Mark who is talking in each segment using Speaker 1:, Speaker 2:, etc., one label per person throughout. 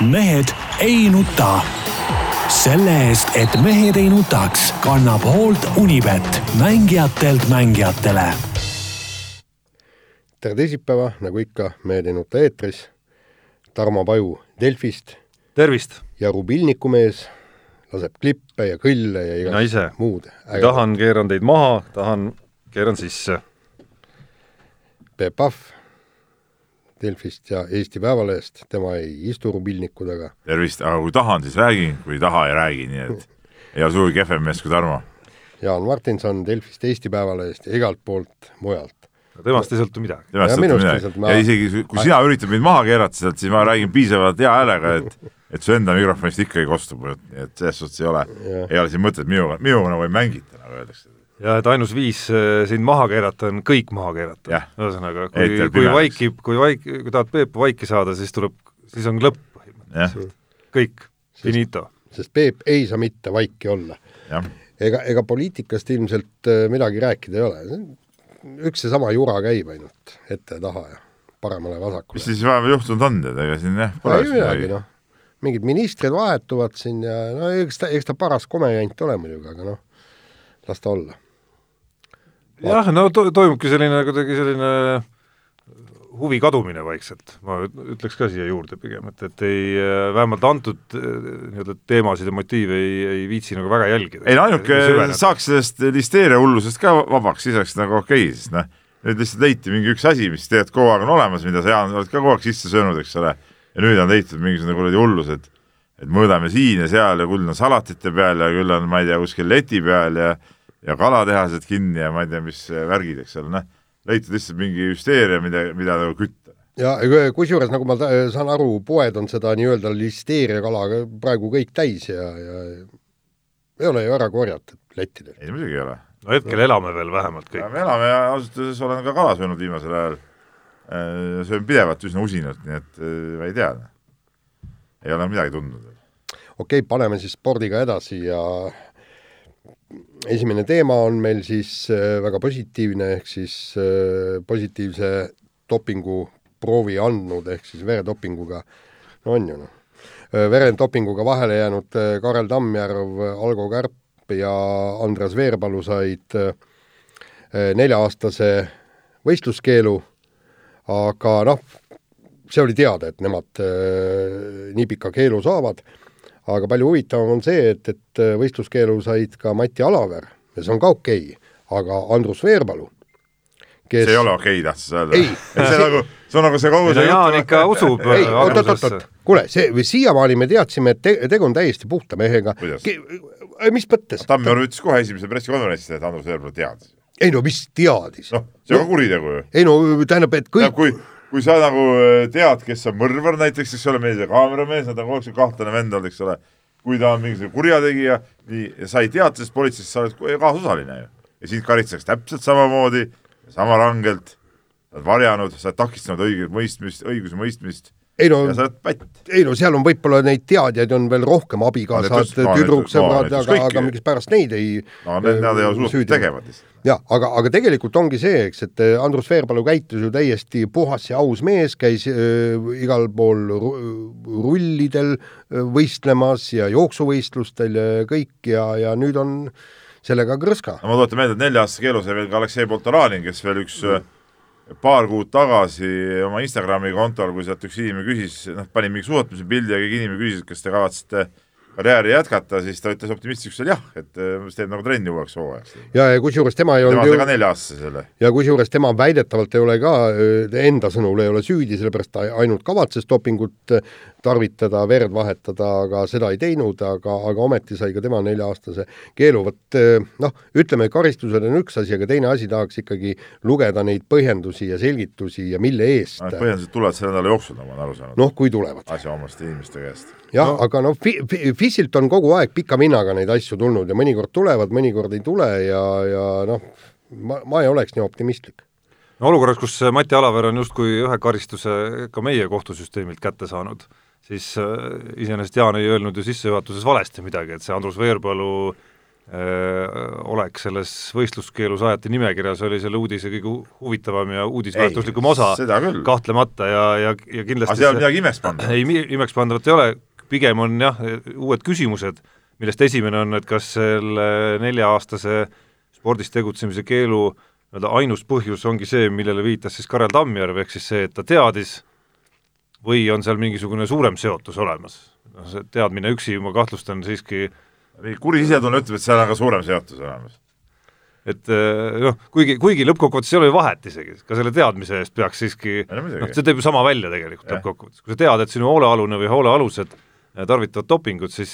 Speaker 1: mehed ei nuta. selle eest, et mehed ei nutaks, kannab hoolt Unibet, mängijatelt mängijatele.
Speaker 2: tere teisipäeva, nagu ikka, Mehed ei nuta eetris. Tarmo Paju Delfist
Speaker 3: tervist!
Speaker 2: ja Rubilniku mees laseb klippe ja kõlle ja
Speaker 3: mina ise
Speaker 2: muud.
Speaker 3: tahan, keeran teid maha, tahan, keeran sisse.
Speaker 2: Peep Pahv Delfist ja Eesti Päevalehest, tema ei istu rubilniku taga.
Speaker 4: tervist, aga kui tahan, siis räägin, kui ei taha, ei räägi, nii et ei ole sugugi kehvem mees kui Tarmo.
Speaker 2: Jaan Martinson Delfist, Eesti Päevalehest ja igalt poolt mujalt.
Speaker 3: temast ei sõltu midagi.
Speaker 4: temast ei sõltu midagi ma... ja isegi kui sina üritad mind maha keerata sealt, siis ma räägin piisavalt hea häälega, et et su enda mikrofonist ikkagi kostub, nii et selles suhtes ei ole, ei ole siin mõtet minuga, minuga nagu ei mängita, nagu öeldakse
Speaker 3: ja et ainus viis äh, sind maha keerata on kõik maha keerata. ühesõnaga, kui, kui vaikib, kui vaik-, kui tahad Peepu vaiki saada, siis tuleb, siis on lõpp põhimõtteliselt. kõik, finito.
Speaker 2: sest Peep ei saa mitte vaiki olla. ega, ega poliitikast ilmselt äh, midagi rääkida ei ole, üks seesama jura käib ainult ette ja taha ja paremale-vasakule.
Speaker 4: mis siis vahepeal juhtunud on, tead, ega siin jah,
Speaker 2: pole midagi, noh. mingid ministrid vahetuvad siin ja no eks ta, eks ta paras komejant ole muidugi, aga noh, las ta olla
Speaker 3: jah, no to toimubki selline kuidagi selline huvi kadumine vaikselt, ma ütleks ka siia juurde pigem, et, et ei, vähemalt antud nii-öelda teemasid ja motiive ei, ei viitsi nagu väga jälgida.
Speaker 4: ei no ainuke, saaks sellest listeeria hullusest ka vabaks, siis oleks nagu okei okay,, sest noh, nüüd lihtsalt leiti mingi üks asi, mis tegelikult kogu aeg on olemas, mida sa, Jaan, oled ka kogu aeg sisse söönud, eks ole, ja nüüd on leitud mingisugune kuradi hullus, et et mõõdame siin ja seal ja küll on salatite peal ja küll on, ma ei tea, kuskil leti peal ja ja kalatehased kinni ja ma ei tea, mis värgid, eks ole, noh, leitud lihtsalt mingi hüsteeria, mida, mida nagu kütta.
Speaker 2: ja kusjuures, nagu ma saan aru, poed on seda nii-öelda listeeriakala praegu kõik täis ja, ja ei ole ju ära korjatud lettidel.
Speaker 4: ei, muidugi ei ole.
Speaker 3: no hetkel elame veel vähemalt kõik.
Speaker 4: me elame ja ausalt öeldes olen ka kala söönud viimasel ajal. Äh, söön pidevalt üsna usinalt, nii et äh, ma ei tea. ei ole midagi tundnud.
Speaker 2: okei okay,, paneme siis spordiga edasi ja esimene teema on meil siis äh, väga positiivne, ehk siis äh, positiivse dopinguproovi andnud, ehk siis veredopinguga, no on ju noh, äh, veredopinguga vahele jäänud Karel Tammjärv, Algo Kärp ja Andres Veerpalu said nelja-aastase võistluskeelu, aga noh, see oli teada, et nemad nii pika keelu saavad aga palju huvitavam on see, et, et äh, võistluskeelu said ka Mati Alaver ja see on ka okei okay., aga Andrus Veerpalu
Speaker 4: kes... see ei ole okei okay,, tahtsid sa öelda? see nagu, see on nagu see kogu see
Speaker 3: Jaan ikka usub
Speaker 2: ei, oot-oot-oot, kuule, see, siiamaani me teadsime, et te, tegu on täiesti puhta mehega. mis mõttes?
Speaker 4: Tammjärv ütles kohe esimesel pressikonverentsil, et Andrus Veerpalu teadis.
Speaker 2: ei no mis teadis?
Speaker 4: noh, see on no, ka kuritegu ju.
Speaker 2: ei no tähendab, et kõik
Speaker 4: kui kui sa nagu äh, tead, kes on mõrvar näiteks, eks ole, meil see kaameramees, nad on kogu aeg see kahtlane vend olnud, eks ole, kui ta on mingisugune kurjategija, nii, ja sa ei teadnud sellest politseist, sa oled kaasosaline ju. ja sind karistatakse täpselt samamoodi, sama rangelt, oled varjanud, sa oled takistanud õiget mõistmist, õiguse mõistmist
Speaker 2: ei no, ei no seal on võib-olla neid teadjaid on veel rohkem, abikaasad, tüdruksõbrad, aga, aga miskipärast neid ei
Speaker 4: no need, nad ei ole suutnud tegevat lihtsalt.
Speaker 2: jah, aga, aga tegelikult ongi see, eks, et eh, Andrus Veerpalu käitus ju täiesti puhas ja aus mees, käis äh, igal pool rullidel äh, võistlemas ja jooksuvõistlustel ja kõik ja, ja nüüd on sellega krõska.
Speaker 4: no ma tuletan meelde, et nelja-aastase keelu sai veel ka Aleksei Poltoranin, kes veel üks mm paar kuud tagasi oma Instagrami kontol, kui sealt üks inimene küsis, noh, pani mingi suusatamise pildi ja keegi inimene küsis, kas te kavatsete karjääri jätkata, siis ta ütles optimistlikult jah, et äh, teeb nagu trenni uueks hooajaks.
Speaker 2: ja, ja kusjuures tema ei olnud
Speaker 4: tema sai ka nelja-aastase selle.
Speaker 2: ja kusjuures tema väidetavalt ei ole ka, äh, enda sõnul ei ole süüdi, sellepärast ta ainult kavatses dopingut tarvitada, verd vahetada, aga seda ei teinud, aga, aga ometi sai ka tema nelja-aastase keelu, vot noh, ütleme, karistused on üks asi, aga teine asi tahaks ikkagi lugeda neid põhjendusi ja selgitusi ja mille eest
Speaker 4: no,. põhjendused tulevad selle nädala jooksul, nagu ma olen aru saanud.
Speaker 2: noh, kui tulevad.
Speaker 4: asjaomaste inimeste käest.
Speaker 2: jah no., aga noh fi,, fi, FIS-ilt on kogu aeg pika vinnaga neid asju tulnud ja mõnikord tulevad, mõnikord ei tule ja, ja noh, ma, ma ei oleks nii optimistlik
Speaker 3: no olukorras, kus Mati Alaver on justkui ühe karistuse ka meie kohtusüsteemilt kätte saanud, siis äh, iseenesest Jaan ei öelnud ju sissejuhatuses valesti midagi, et see Andrus Veerpalu oleks selles võistluskeelu saajate nimekirjas, oli selle uudise kõige huvitavam ja uudisväärtuslikum osa kahtlemata ja, ja, ja kindlasti
Speaker 4: aga seal midagi imeks pandavat?
Speaker 3: ei, imekspandavat ei ole, pigem on jah, uued küsimused, millest esimene on, et kas selle nelja-aastase spordis tegutsemise keelu nii-öelda ainus põhjus ongi see, millele viitas siis Karel Tammjärv, ehk siis see, et ta teadis, või on seal mingisugune suurem seotus olemas? noh, see teadmine üksi, ma kahtlustan siiski
Speaker 4: kuri sisetunne ütleb, et seal on ka suurem seotus olemas
Speaker 3: et eh, noh, kuigi, kuigi lõppkokkuvõttes ei ole ju vahet isegi, ka selle teadmise eest peaks siiski, noh, see teeb ju sama välja tegelikult lõppkokkuvõttes, kui sa tead, et sinu hoolealune või hoolealused eh, tarvitavad dopingut, siis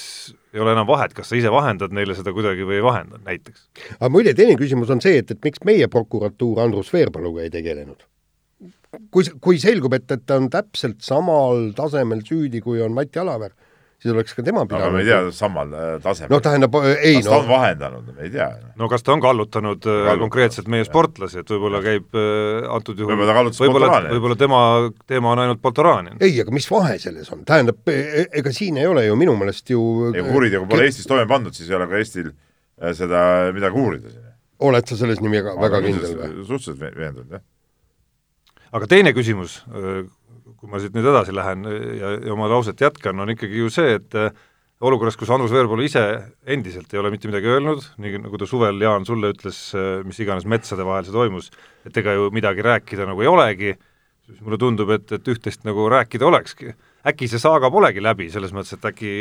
Speaker 3: ei ole enam vahet, kas sa ise vahendad neile seda kuidagi või ei vahenda, näiteks.
Speaker 2: aga muide, teine küsimus on see, et, et miks meie prokuratuur Andrus Veerpaluga ei tegelenud? Kui, kui selgub, et, et ta on täpselt samal tasemel süüdi, kui on Mati Alaver siis oleks ka tema
Speaker 4: pidanud. aga me ei tea samal äh, tasemel.
Speaker 2: noh, tähendab ei
Speaker 4: kas no. ta on vahendanud, me ei tea.
Speaker 3: no kas ta on kallutanud äh, Kallutab, konkreetselt meie sportlasi, et võib-olla käib äh, antud juhul
Speaker 4: võib-olla Poltorani.
Speaker 3: võib-olla tema teema on ainult Poltorani.
Speaker 2: ei, aga mis vahe selles on, tähendab, e-, e-, ega siin ei ole ju minu meelest ju
Speaker 4: ei, kui kuritegu pole Eestis toime pandud, siis ei ole ka Eestil seda midagi uurida
Speaker 2: oled sa selles nii väga, väga kindel või?
Speaker 4: suhteliselt veendunud, jah.
Speaker 3: Aga teine küsimus kui ma siit nüüd edasi lähen ja, ja oma lauset jätkan, on ikkagi ju see, et olukorras, kus Andrus Veerpalu ise endiselt ei ole mitte midagi öelnud, nii nagu ta suvel, Jaan, sulle ütles, mis iganes metsade vahel see toimus, et ega ju midagi rääkida nagu ei olegi, siis mulle tundub, et, et üht-teist nagu rääkida olekski. äkki see saaga polegi läbi, selles mõttes, et äkki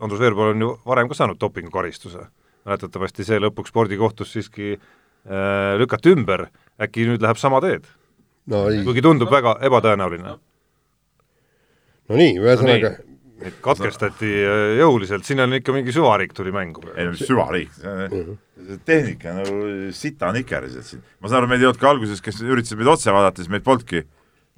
Speaker 3: Andrus Veerpalu on ju varem ka saanud dopingukaristuse. mäletatavasti see lõpuks spordikohtus siiski äh, lükati ümber, äkki nüüd läheb sama teed no,? kuigi tundub väga ebatõenäoline
Speaker 2: no nii, ühesõnaga no
Speaker 3: Neid katkestati äh, jõuliselt, siin on ikka mingi süvariik tuli mängu.
Speaker 4: ei no mis süvariik, -hmm. tehnika nagu sita nikerised siin. ma saan aru, meid ei olnud ka alguses, kes üritasid meid otse vaadata, siis meid polnudki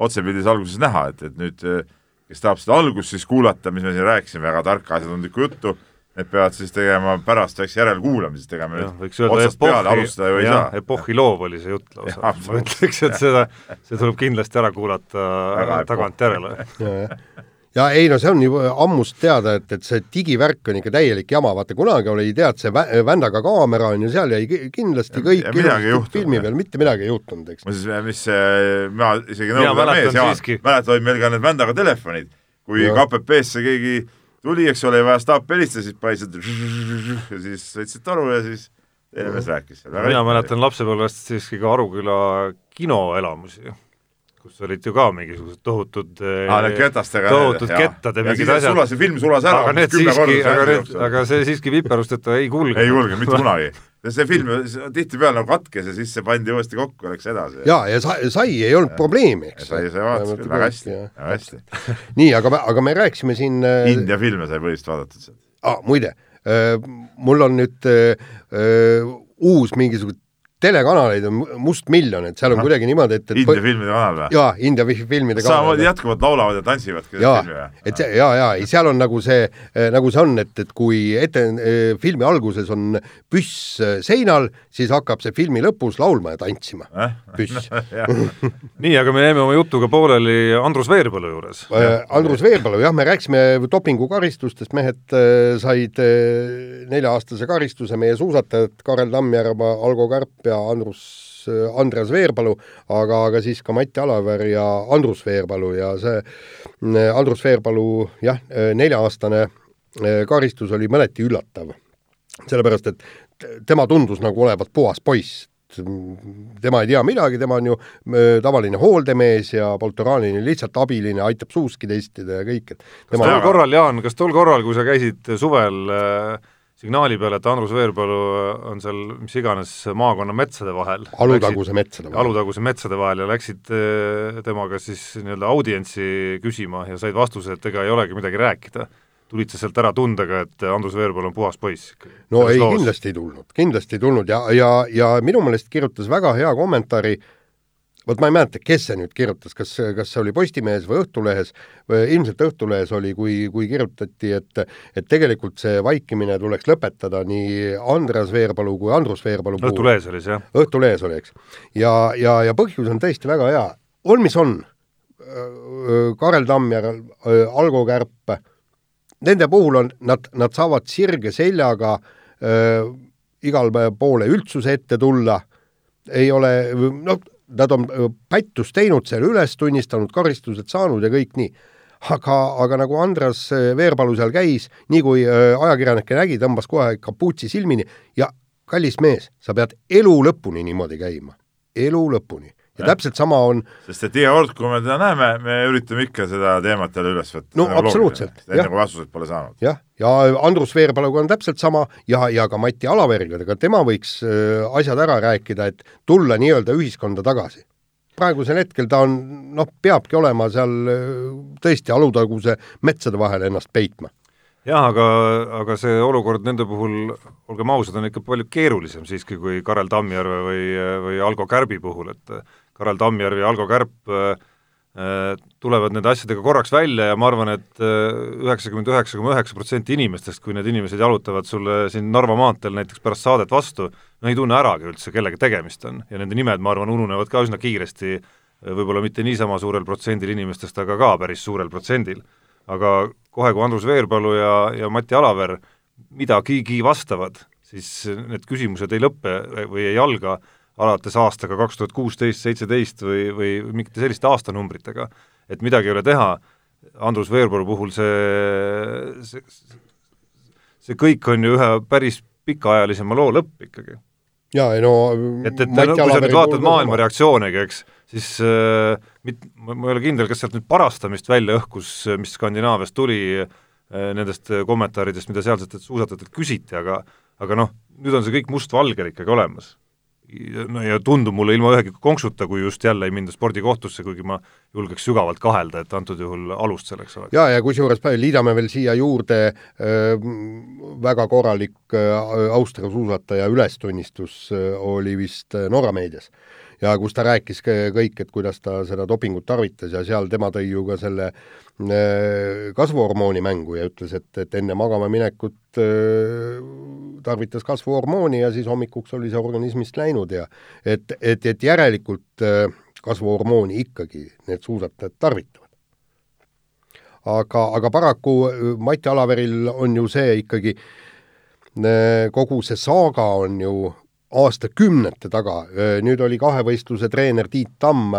Speaker 4: otsepildis alguses näha, et, et nüüd äh, kes tahab seda algust siis kuulata, mis me siin rääkisime, väga tarka asjatundlikku juttu, need peavad siis tegema pärast väikse järelkuulamise, ega me
Speaker 3: nüüd otsast epohhi, peale alustada ju ei ja, saa. epohhi loov oli see jutt lausa, ma ütleks, et seda, see tuleb kindlasti ära kuulata tagantjärele.
Speaker 2: Ja ei no see on ju ammust teada, et, et see digivärk on ikka täielik jama, vaata kunagi oli tead, see vä vändaga kaamera on ju, seal jäi kindlasti kõik filmi peal, mitte midagi ei juhtunud, eks.
Speaker 4: ma siis, mis ma isegi nõukogude mees, Jaan, mäletad, olid meil ka need vändaga telefonid, kui KPP-sse keegi tuli, eks ole, vaja staap helistada, siis paisid ja siis võtsid toru ja siis teine mees rääkis seal.
Speaker 3: mina mäletan lapsepõlvest siiski ka Aruküla kinoelamusi kus olid ju ka mingisugused tohutud
Speaker 4: ah, need ketastega
Speaker 3: tohutud kettad ja mingid asjad.
Speaker 4: sulas, see film sulas ära.
Speaker 3: aga need siiski, aga need, aga see siiski viperusteta ei kulge.
Speaker 4: ei kulge, mitte kunagi. see film tihtipeale nagu katkes ja siis see pandi uuesti kokku ja läks edasi.
Speaker 2: jaa, ja sai, sai ei olnud probleemi, eks.
Speaker 4: sai, sai vaadata küll, väga hästi, väga hästi.
Speaker 2: nii, aga, aga me rääkisime siin
Speaker 4: äh, India filme sai põhiliselt vaadatud sealt.
Speaker 2: aa, muide, äh, mul on nüüd äh, uus mingisugune telekanaleid on mustmiljon, et seal on kuidagi niimoodi, et, et
Speaker 4: India filmide kanal või?
Speaker 2: jaa, India filmide
Speaker 4: kanal. samamoodi jätkuvalt laulavad ja tantsivad
Speaker 2: jaa, et see, jaa, jaa, seal on nagu see, eh, nagu see on, et, et kui ette eh, filmi alguses on püss eh, seinal, siis hakkab see filmi lõpus laulma ja tantsima äh?, püss
Speaker 3: nii, aga me jäime oma jutuga pooleli Andrus Veerpalu juures
Speaker 2: äh,. Andrus Veerpalu, jah, me rääkisime dopingukaristustest, mehed äh, said nelja-aastase karistuse, meie suusatajad Karel Tammjärv, Algo Kärp ja ja Andrus, Andreas Veerpalu, aga, aga siis ka Mati Alaver ja Andrus Veerpalu ja see Andrus Veerpalu jah, nelja-aastane eh, karistus oli mõneti üllatav. sellepärast, et tema tundus nagu olevat puhas poiss, tema ei tea midagi, tema on ju tavaline hooldemees ja Poltoranin lihtsalt abiline, aitab suuski testida ja kõik, et
Speaker 3: kas tol korral, Jaan, kas tol korral, kui sa käisid suvel äh, signaali peale, et Andrus Veerpalu on seal mis iganes maakonna metsade vahel.
Speaker 2: Alutaguse metsade
Speaker 3: vahel. Alutaguse metsade vahel ja läksid eh, temaga siis nii-öelda audientsi küsima ja said vastuse, et ega ei olegi midagi rääkida. tulid sa sealt ära tundega, et Andrus Veerpalu on puhas poiss?
Speaker 2: no ei, kindlasti ei tulnud, kindlasti ei tulnud ja, ja, ja minu meelest kirjutas väga hea kommentaari äh, vot ma ei mäleta, kes see nüüd kirjutas, kas, kas see oli Postimehes või Õhtulehes, ilmselt Õhtulehes oli, kui, kui kirjutati, et et tegelikult see vaikimine tuleks lõpetada nii Andreas Veerpalu kui Andrus Veerpalu.
Speaker 3: Õhtulehes oli see, jah?
Speaker 2: Õhtulehes oli, eks. ja, ja, ja põhjus on tõesti väga hea, on mis on, Karel Tammjärv, Algo Kärp, nende puhul on, nad, nad saavad sirge seljaga öö, igale poole üldsuse ette tulla, ei ole, noh, nad on pättust teinud, selle üles tunnistanud, karistused saanud ja kõik nii. aga, aga nagu Andras Veerpalu seal käis, nii kui ajakirjanikke nägi, tõmbas kohe kapuutsi silmini ja kallis mees, sa pead elu lõpuni niimoodi käima, elu lõpuni ja täpselt sama on
Speaker 4: sest et iga kord, kui me teda näeme, me üritame ikka seda teemat jälle üles võtta.
Speaker 2: no absoluutselt.
Speaker 4: enne kui vastuseid pole saanud.
Speaker 2: jah, ja Andrus Veerpaluga on täpselt sama ja, ja ka Mati Alaveriga, ega tema võiks äh, asjad ära rääkida, et tulla nii-öelda ühiskonda tagasi. praegusel hetkel ta on, noh, peabki olema seal äh, tõesti Alutaguse metsade vahel ennast peitma
Speaker 3: jah, aga, aga see olukord nende puhul, olgem ausad, on ikka palju keerulisem siiski kui Karel Tammjärve või, või Algo Kärbi puhul, et Karel Tammjärv ja Algo Kärp äh, tulevad nende asjadega korraks välja ja ma arvan, et äh, üheksakümmend üheksa koma üheksa protsenti inimestest, kui need inimesed jalutavad sulle siin Narva maanteel näiteks pärast saadet vastu, no ei tunne äragi üldse, kellega tegemist on. ja nende nimed, ma arvan, ununevad ka üsna kiiresti, võib-olla mitte niisama suurel protsendil inimestest, aga ka päris suurel protsendil. aga kohe, kui Andrus Veerpalu ja, ja Mati Alaver midagigi vastavad, siis need küsimused ei lõppe või ei alga alates aastaga kaks tuhat kuusteist, seitseteist või, või mingite selliste aastanumbritega. et midagi ei ole teha, Andrus Veerpalu puhul see, see, see kõik on ju ühe päris pikaajalisema loo lõpp ikkagi.
Speaker 2: jaa, ei no
Speaker 3: et, et no, kui sa nüüd vaatad maailma reaktsioonegi, eks, siis äh, mit-, ma ei ole kindel, kas sealt nüüd parastamist välja õhkus, mis Skandinaaviast tuli äh, nendest kommentaaridest, mida sealsetelt suusatajatelt küsiti, aga aga noh, nüüd on see kõik mustvalgel ikkagi olemas no ja tundub mulle ilma ühegi konksuta, kui just jälle ei minda spordikohtusse, kuigi ma julgeks sügavalt kahelda, et antud juhul alust selleks oleks.
Speaker 2: jaa, ja kusjuures liidame veel siia juurde äh, väga korralik äh, Austria suusataja ülestunnistus äh, oli vist Norra meedias ja kus ta rääkis kõik, et kuidas ta seda dopingut tarvitas ja seal tema tõi ju ka selle äh, kasvuhormooni mängu ja ütles, et, et enne magama minekut äh, tarvitas kasvuhormooni ja siis hommikuks oli see organismist läinud ja et, et, et järelikult äh, kasvuhormooni ikkagi need suusatajad tarvitavad. aga, aga paraku Mati Alaveril on ju see ikkagi, kogu see saaga on ju aastakümnete taga, nüüd oli kahevõistluse treener Tiit Tamm,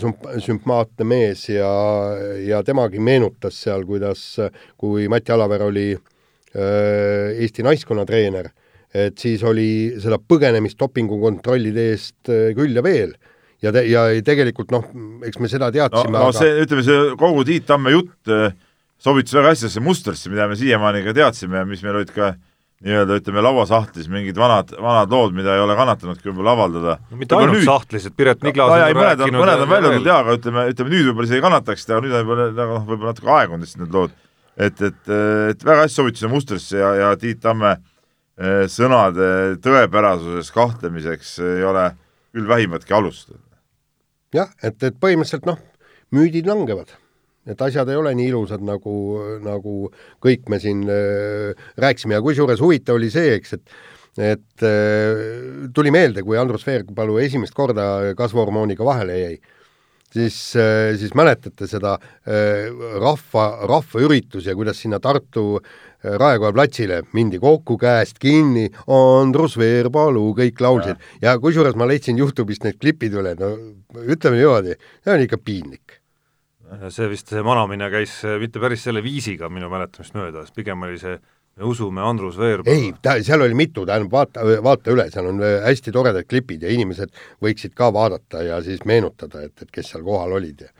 Speaker 2: sümp-, sümpaatne mees ja, ja temagi meenutas seal, kuidas, kui Mati Alaver oli Eesti naiskonna treener, et siis oli seda põgenemist dopingukontrollide eest küll ja veel. Ja te-, ja tegelikult noh, eks me seda teadsime
Speaker 4: no, no aga... see, ütleme see kogu Tiit Tamme jutt sobitus väga hästi sellesse mustrisse, mida me siiamaani ka teadsime ja mis meil olid ka nii-öelda ütleme lauasahtlis mingid vanad, vanad lood, mida ei ole kannatanudki võib-olla avaldada.
Speaker 3: no mitte ainult nüüd... sahtlis, et Piret Niklas
Speaker 4: no, on mõned on, mõned on välja tulnud jaa, aga ütleme, ütleme nüüd võib-olla isegi kannataksid, aga nüüd on võib-olla nagu noh, võib-olla natuke aegunud lihtsalt need lood. et, et, et väga hästi sobitus see mustrisse ja, ja Tiit Tamme eh, sõnade tõepärasuses kahtlemiseks ei ole küll vähimatki alust.
Speaker 2: jah, et, et põhimõtteliselt noh, müüdid langevad et asjad ei ole nii ilusad, nagu, nagu kõik me siin äh, rääkisime. Ja kusjuures huvitav oli see, eks, et et äh, tuli meelde, kui Andrus Veerpalu esimest korda kasvuhormooniga vahele jäi, siis äh,, siis mäletate seda äh, rahva, rahvaüritus ja kuidas sinna Tartu äh, Raekoja platsile mindi kokku käest kinni, Andrus Veerpalu, kõik laulsid. Ja, ja kusjuures ma leidsin Youtube'ist need klipid üle, no ütleme niimoodi, see on ikka piinlik
Speaker 3: see vist, see manamine käis mitte päris selle viisiga minu mäletamist mööda, pigem oli see me usume Andrus Veerpalu.
Speaker 2: ei, ta, seal oli mitu, tähendab, vaata, vaata üle, seal on hästi toredad klipid ja inimesed võiksid ka vaadata ja siis meenutada, et, et kes seal kohal olid ja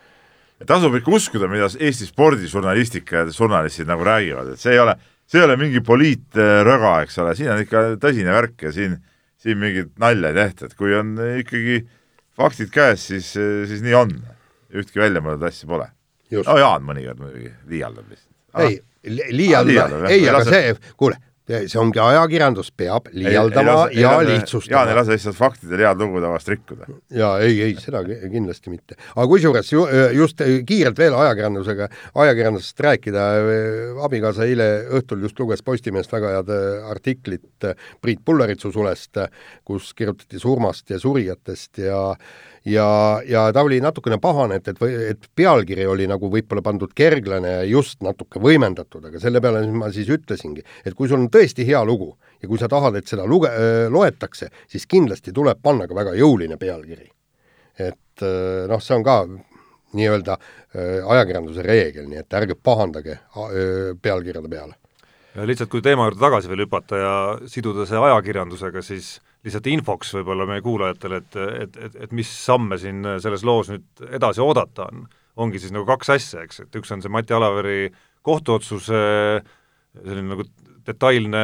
Speaker 4: tasub ikka uskuda, mida Eesti spordižurnalistika ja žurnalistid nagu räägivad, et see ei ole, see ei ole mingi poliitröga, eks ole, siin on ikka tõsine värk ja siin, siin mingit nalja ei tehta, et kui on ikkagi faktid käes, siis, siis nii on ühtki väljamõeldud asja pole. no Jaan mõnikord muidugi liialdab
Speaker 2: lihtsalt. ei, liialdab, ei, aga see, kuule, see ongi ajakirjandus, peab liialdama ei, ei lase, ja ei lihtsustama.
Speaker 4: Jaan ei lase lihtsalt faktidel head lugu tavast rikkuda.
Speaker 2: jaa, ei, ei, seda kindlasti mitte. aga kusjuures ju, just kiirelt veel ajakirjandusega, ajakirjandusest rääkida, abikaasa eile õhtul just luges Postimehest väga head artiklit Priit Pulleritsu sulest, kus kirjutati surmast ja surijatest ja ja, ja ta oli natukene pahane, et, et, et pealkiri oli nagu võib-olla pandud kerglane ja just natuke võimendatud, aga selle peale ma siis ütlesingi, et kui sul on tõesti hea lugu ja kui sa tahad, et seda luge-, loetakse, siis kindlasti tuleb panna ka väga jõuline pealkiri. et noh, see on ka nii-öelda ajakirjanduse reegel, nii et ärge pahandage pealkirjade peale
Speaker 3: ja lihtsalt, kui teema juurde tagasi veel hüpata ja siduda see ajakirjandusega, siis lihtsalt infoks võib-olla meie kuulajatele, et, et, et, et mis samme siin selles loos nüüd edasi oodata on, ongi siis nagu kaks asja, eks, et üks on see Mati Alaveri kohtuotsuse selline nagu detailne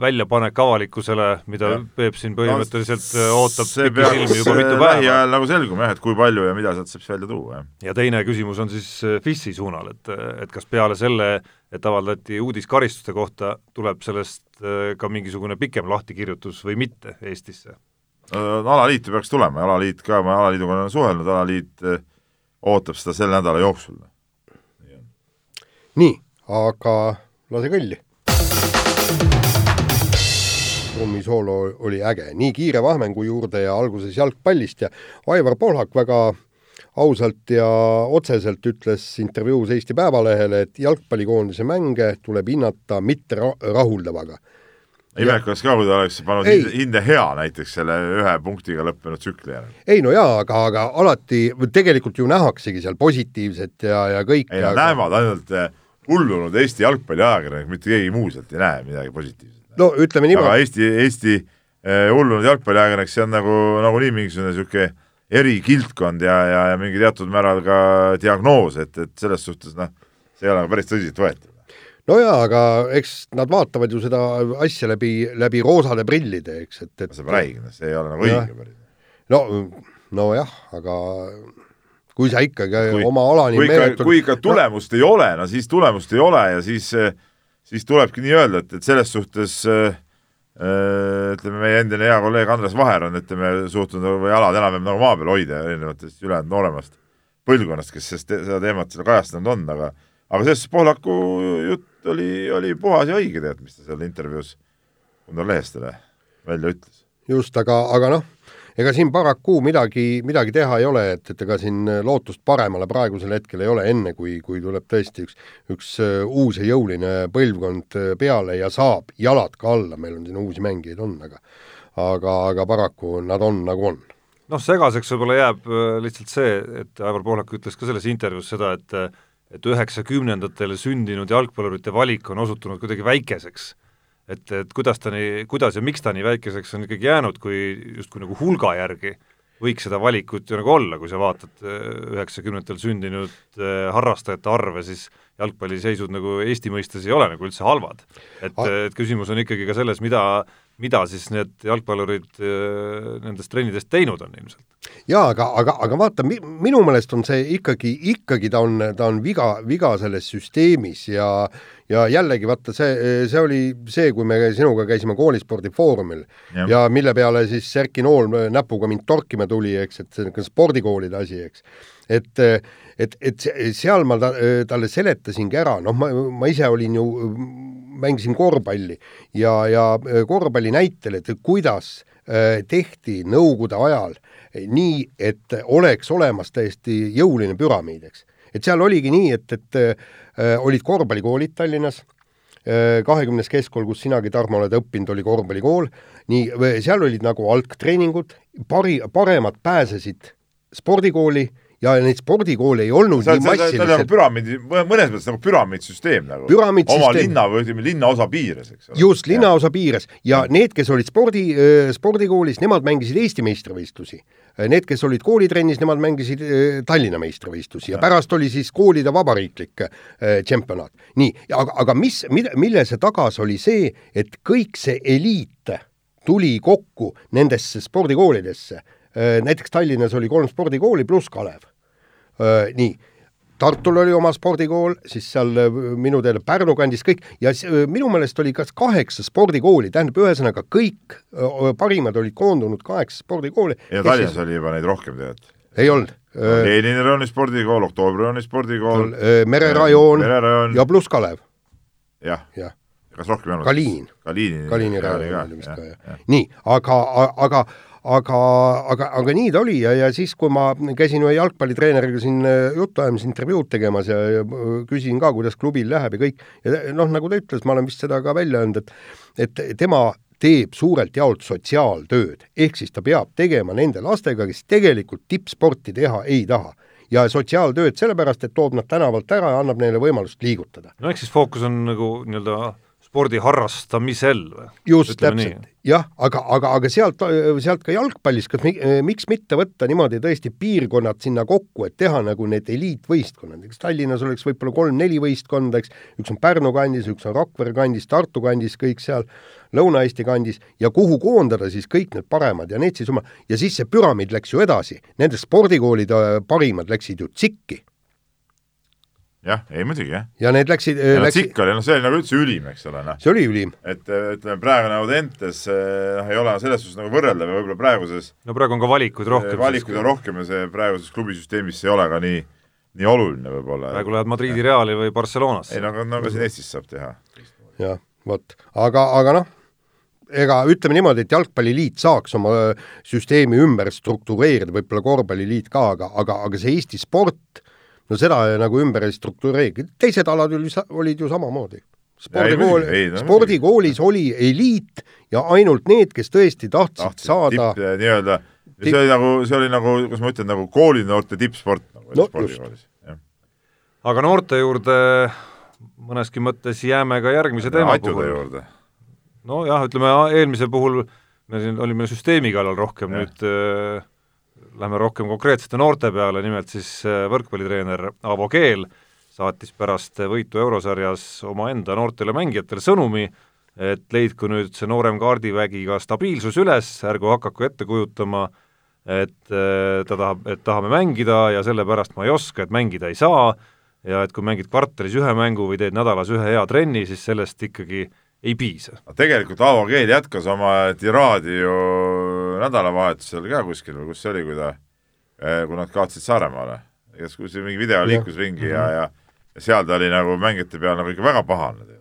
Speaker 3: väljapanek avalikkusele, mida ja. Peep siin põhimõtteliselt no, ootab
Speaker 4: pikki silmi juba mitu päeva. lähiajal nagu selguma jah, et kui palju ja mida sealt saab siis välja tuua, jah.
Speaker 3: ja teine küsimus on siis äh, FIS-i suunal, et, et kas peale selle, et avaldati uudis karistuste kohta, tuleb sellest äh, ka mingisugune pikem lahtikirjutus või mitte Eestisse?
Speaker 4: no alaliitu peaks tulema ja alaliit ka, ma alaliiduga olen suhelnud, alaliit äh, ootab seda selle nädala jooksul.
Speaker 2: nii, aga lase kõlli trummisoolo oli äge, nii kiire vahmengu juurde ja alguses jalgpallist ja Aivar Pohlak väga ausalt ja otseselt ütles intervjuus Eesti Päevalehele, et jalgpallikoondise mänge tuleb hinnata mitte rahuldavaga.
Speaker 4: imekas ka, kui ta oleks pannud ei. hinde hea näiteks selle ühe punktiga lõppenud tsükli järel.
Speaker 2: ei no jaa, aga, aga alati tegelikult ju nähaksegi seal positiivset ja, ja kõike.
Speaker 4: ei, aga... näevad ainult eh, hullunud Eesti jalgpalliajakirjanik, mitte keegi muu sealt ei näe midagi positiivset
Speaker 2: no ütleme niimoodi.
Speaker 4: aga Eesti, Eesti eh, hullunud jalgpalliajakirjanik, see on nagu, nagunii mingisugune niisugune erikildkond ja, ja, ja mingi teatud määral ka diagnoos, et, et selles suhtes noh, see ei ole päris tõsiseltvõetav
Speaker 2: no jaa, aga eks nad vaatavad ju seda asja läbi, läbi roosade prillide, eks, et, et
Speaker 4: sa räägid, see ei ole nagu õige päris.
Speaker 2: no, nojah, aga kui sa ikkagi kui, oma alani
Speaker 4: kui ikka, kui ikka tulemust no, ei ole, no siis tulemust ei ole ja siis äh, siis tulebki nii öelda, et, et selles suhtes äh, äh, ütleme, meie endine hea kolleeg Andres Vaher on, ütleme, suutnud või jalad enam-vähem nagu maa peal hoida erinevatest ülejäänud nooremast põlvkonnast, kes sest, seda teemat seal kajastanud on, aga aga selles suhtes Pohlaku jutt oli, oli puhas ja õige tegelikult, mis ta seal intervjuus Kundar Lehestele välja ütles.
Speaker 2: just, aga, aga noh, ega siin paraku midagi, midagi teha ei ole, et, et ega siin lootust paremale praegusel hetkel ei ole, enne kui, kui tuleb tõesti üks, üks äh, uus ja jõuline põlvkond äh, peale ja saab jalad ka alla, meil on siin uusi mängijaid on, aga aga, aga paraku nad on nagu on.
Speaker 3: Noh, segaseks võib-olla jääb äh, lihtsalt see, et Aivar Pohlak ütles ka selles intervjuus seda, et et üheksakümnendatel sündinud jalgpallurite valik on osutunud kuidagi väikeseks et, et kuidas ta nii, kuidas ja miks ta nii väikeseks on ikkagi jäänud, kui justkui nagu hulga järgi võiks seda valikut ju nagu olla, kui sa vaatad äh, üheksakümnendatel sündinud äh, harrastajate arve, siis jalgpalliseisud nagu Eesti mõistes ei ole nagu üldse halvad. et, et küsimus on ikkagi ka selles, mida mida siis need jalgpallurid äh, nendest trennidest teinud on ilmselt.
Speaker 2: jaa, aga, aga, aga vaata, minu meelest on see ikkagi, ikkagi ta on, ta on viga, viga selles süsteemis ja ja jällegi vaata, see, see oli see, kui me sinuga käisime koolispordifoorumil ja. ja mille peale siis Erki Nool näpuga mind torkima tuli, eks, et see on spordikoolide asi, eks. et, et, et seal ma ta, talle seletasingi ära, noh, ma, ma ise olin ju mängisin korvpalli ja, ja äh, korvpalli näitel, et kuidas äh, tehti Nõukogude ajal nii, et oleks olemas täiesti jõuline püramiid, eks. et seal oligi nii, et, et äh, olid korvpallikoolid Tallinnas, kahekümnes keskkool, kus sinagi, Tarmo, oled õppinud, oli korvpallikool, nii, seal olid nagu algtreeningud, pari, paremad pääsesid spordikooli ja neid spordikoole ei olnud
Speaker 4: see, nii massiliselt. ta on nagu püramiidi, mõnes mõttes nagu püramiidsüsteem nagu. oma linna või ütleme, linnaosa piires, eks
Speaker 2: ole. just, linnaosa piires ja need, kes olid spordi, spordikoolis, nemad mängisid Eesti meistrivõistlusi. Need, kes olid koolitrennis, nemad mängisid Tallinna meistrivõistlusi ja, ja pärast oli siis koolide vabariiklik tšempionaat. nii, aga, aga mis, mille see tagas, oli see, et kõik see eliit tuli kokku nendesse spordikoolidesse Äh, näiteks Tallinnas oli kolm spordikooli pluss Kalev. Äh, nii, Tartul oli oma spordikool, siis seal äh, minu teada Pärnu kandis kõik ja minu meelest oli kas kaheksa spordikooli, tähendab, ühesõnaga kõik parimad olid koondunud kaheksa spordikooli.
Speaker 4: ja Tallinnas oli juba neid rohkem tegelikult?
Speaker 2: ei olnud.
Speaker 4: Lenini rajooni spordikool, Oktoobri rajooni spordikool.
Speaker 2: mererajoon ja pluss Kalev.
Speaker 4: jah
Speaker 2: ja.
Speaker 4: kas rohkem ei olnud?
Speaker 2: Kaliin.
Speaker 4: Kaliini.
Speaker 2: Kaliini rajoon oli vist ka, jah. nii, aga, aga aga, aga, aga nii ta oli ja, ja siis, kui ma käisin ühe jalgpallitreeneriga siin äh, juttu ajamas, intervjuud tegemas ja, ja küsin ka, kuidas klubil läheb ja kõik, ja noh, nagu ta ütles, ma olen vist seda ka välja öelnud, et et tema teeb suurelt jaolt sotsiaaltööd, ehk siis ta peab tegema nende lastega, kes tegelikult tippsporti teha ei taha. Ja sotsiaaltööd sellepärast, et toob nad tänavalt ära ja annab neile võimalust liigutada.
Speaker 3: no ehk siis fookus on nagu nii-öelda spordi harrastamisel või?
Speaker 2: just, täpselt, jah, aga, aga, aga sealt, sealt ka jalgpallis, kas mi, miks mitte võtta niimoodi tõesti piirkonnad sinna kokku, et teha nagu need eliitvõistkonnad, eks Tallinnas oleks võib-olla kolm-neli võistkonda, eks, üks on Pärnu kandis, üks on Rakvere kandis, Tartu kandis, kõik seal Lõuna-Eesti kandis. Ja kuhu koondada siis kõik need paremad ja need siis oma, ja siis see püramiid läks ju edasi, nende spordikoolide parimad läksid ju tsikki
Speaker 4: jah, ei muidugi jah.
Speaker 2: ja need läksid
Speaker 4: ja läksid... Sikk oli, noh, see oli nagu üldse ülim, eks ole, noh.
Speaker 2: see oli ülim.
Speaker 4: et ütleme, praegune Audentes noh, ei ole selles suhtes nagu võrreldav ja võib-olla praeguses
Speaker 3: no praegu on ka valikuid rohkem.
Speaker 4: valikuid on rohkem ja see praeguses klubisüsteemis ei ole ka nii, nii oluline võib-olla.
Speaker 3: praegu lähed Madridi Reali või Barcelonasse.
Speaker 4: ei no aga, no aga siin Eestis saab teha.
Speaker 2: jah, vot, aga, aga noh, ega ütleme niimoodi, et Jalgpalliliit saaks oma süsteemi ümber struktureerida, võib-olla Korvpalliliit ka, aga, aga, aga see Eesti sport no seda nagu ümber ei struktureeri, teised alad olid ju samamoodi. spordikool, spordikoolis oli eliit ja ainult need, kes tõesti tahtsid, tahtsid saada
Speaker 4: nii-öelda, see oli nagu, see oli nagu, kuidas ma ütlen, nagu koolinoorte tippsport nagu no, spordikoolis.
Speaker 3: aga noorte juurde mõneski mõttes jääme ka järgmise teema puhul. nojah, ütleme eelmise puhul me siin olime süsteemi kallal rohkem, nüüd äh, Lähme rohkem konkreetsete noorte peale, nimelt siis äh, võrkpallitreener Aavo Keel saatis pärast võitu eurosarjas omaenda noortele mängijatele sõnumi, et leidku nüüd see noorem kaardivägi ka stabiilsus üles, ärgu hakaku ette kujutama, et äh, ta tahab, et tahame mängida ja sellepärast ma ei oska, et mängida ei saa, ja et kui mängid kvartalis ühe mängu või teed nädalas ühe hea trenni, siis sellest ikkagi ei piisa.
Speaker 4: tegelikult Aavo Keel jätkas oma tiraadi ju nädalavahetusel ka kuskil või kus see oli, kui ta, eh, kui nad kaotasid Saaremaale, kas kuskil mingi video liikus ja. ringi ja, ja ja seal ta oli nagu mängijate peal nagu ikka väga pahane.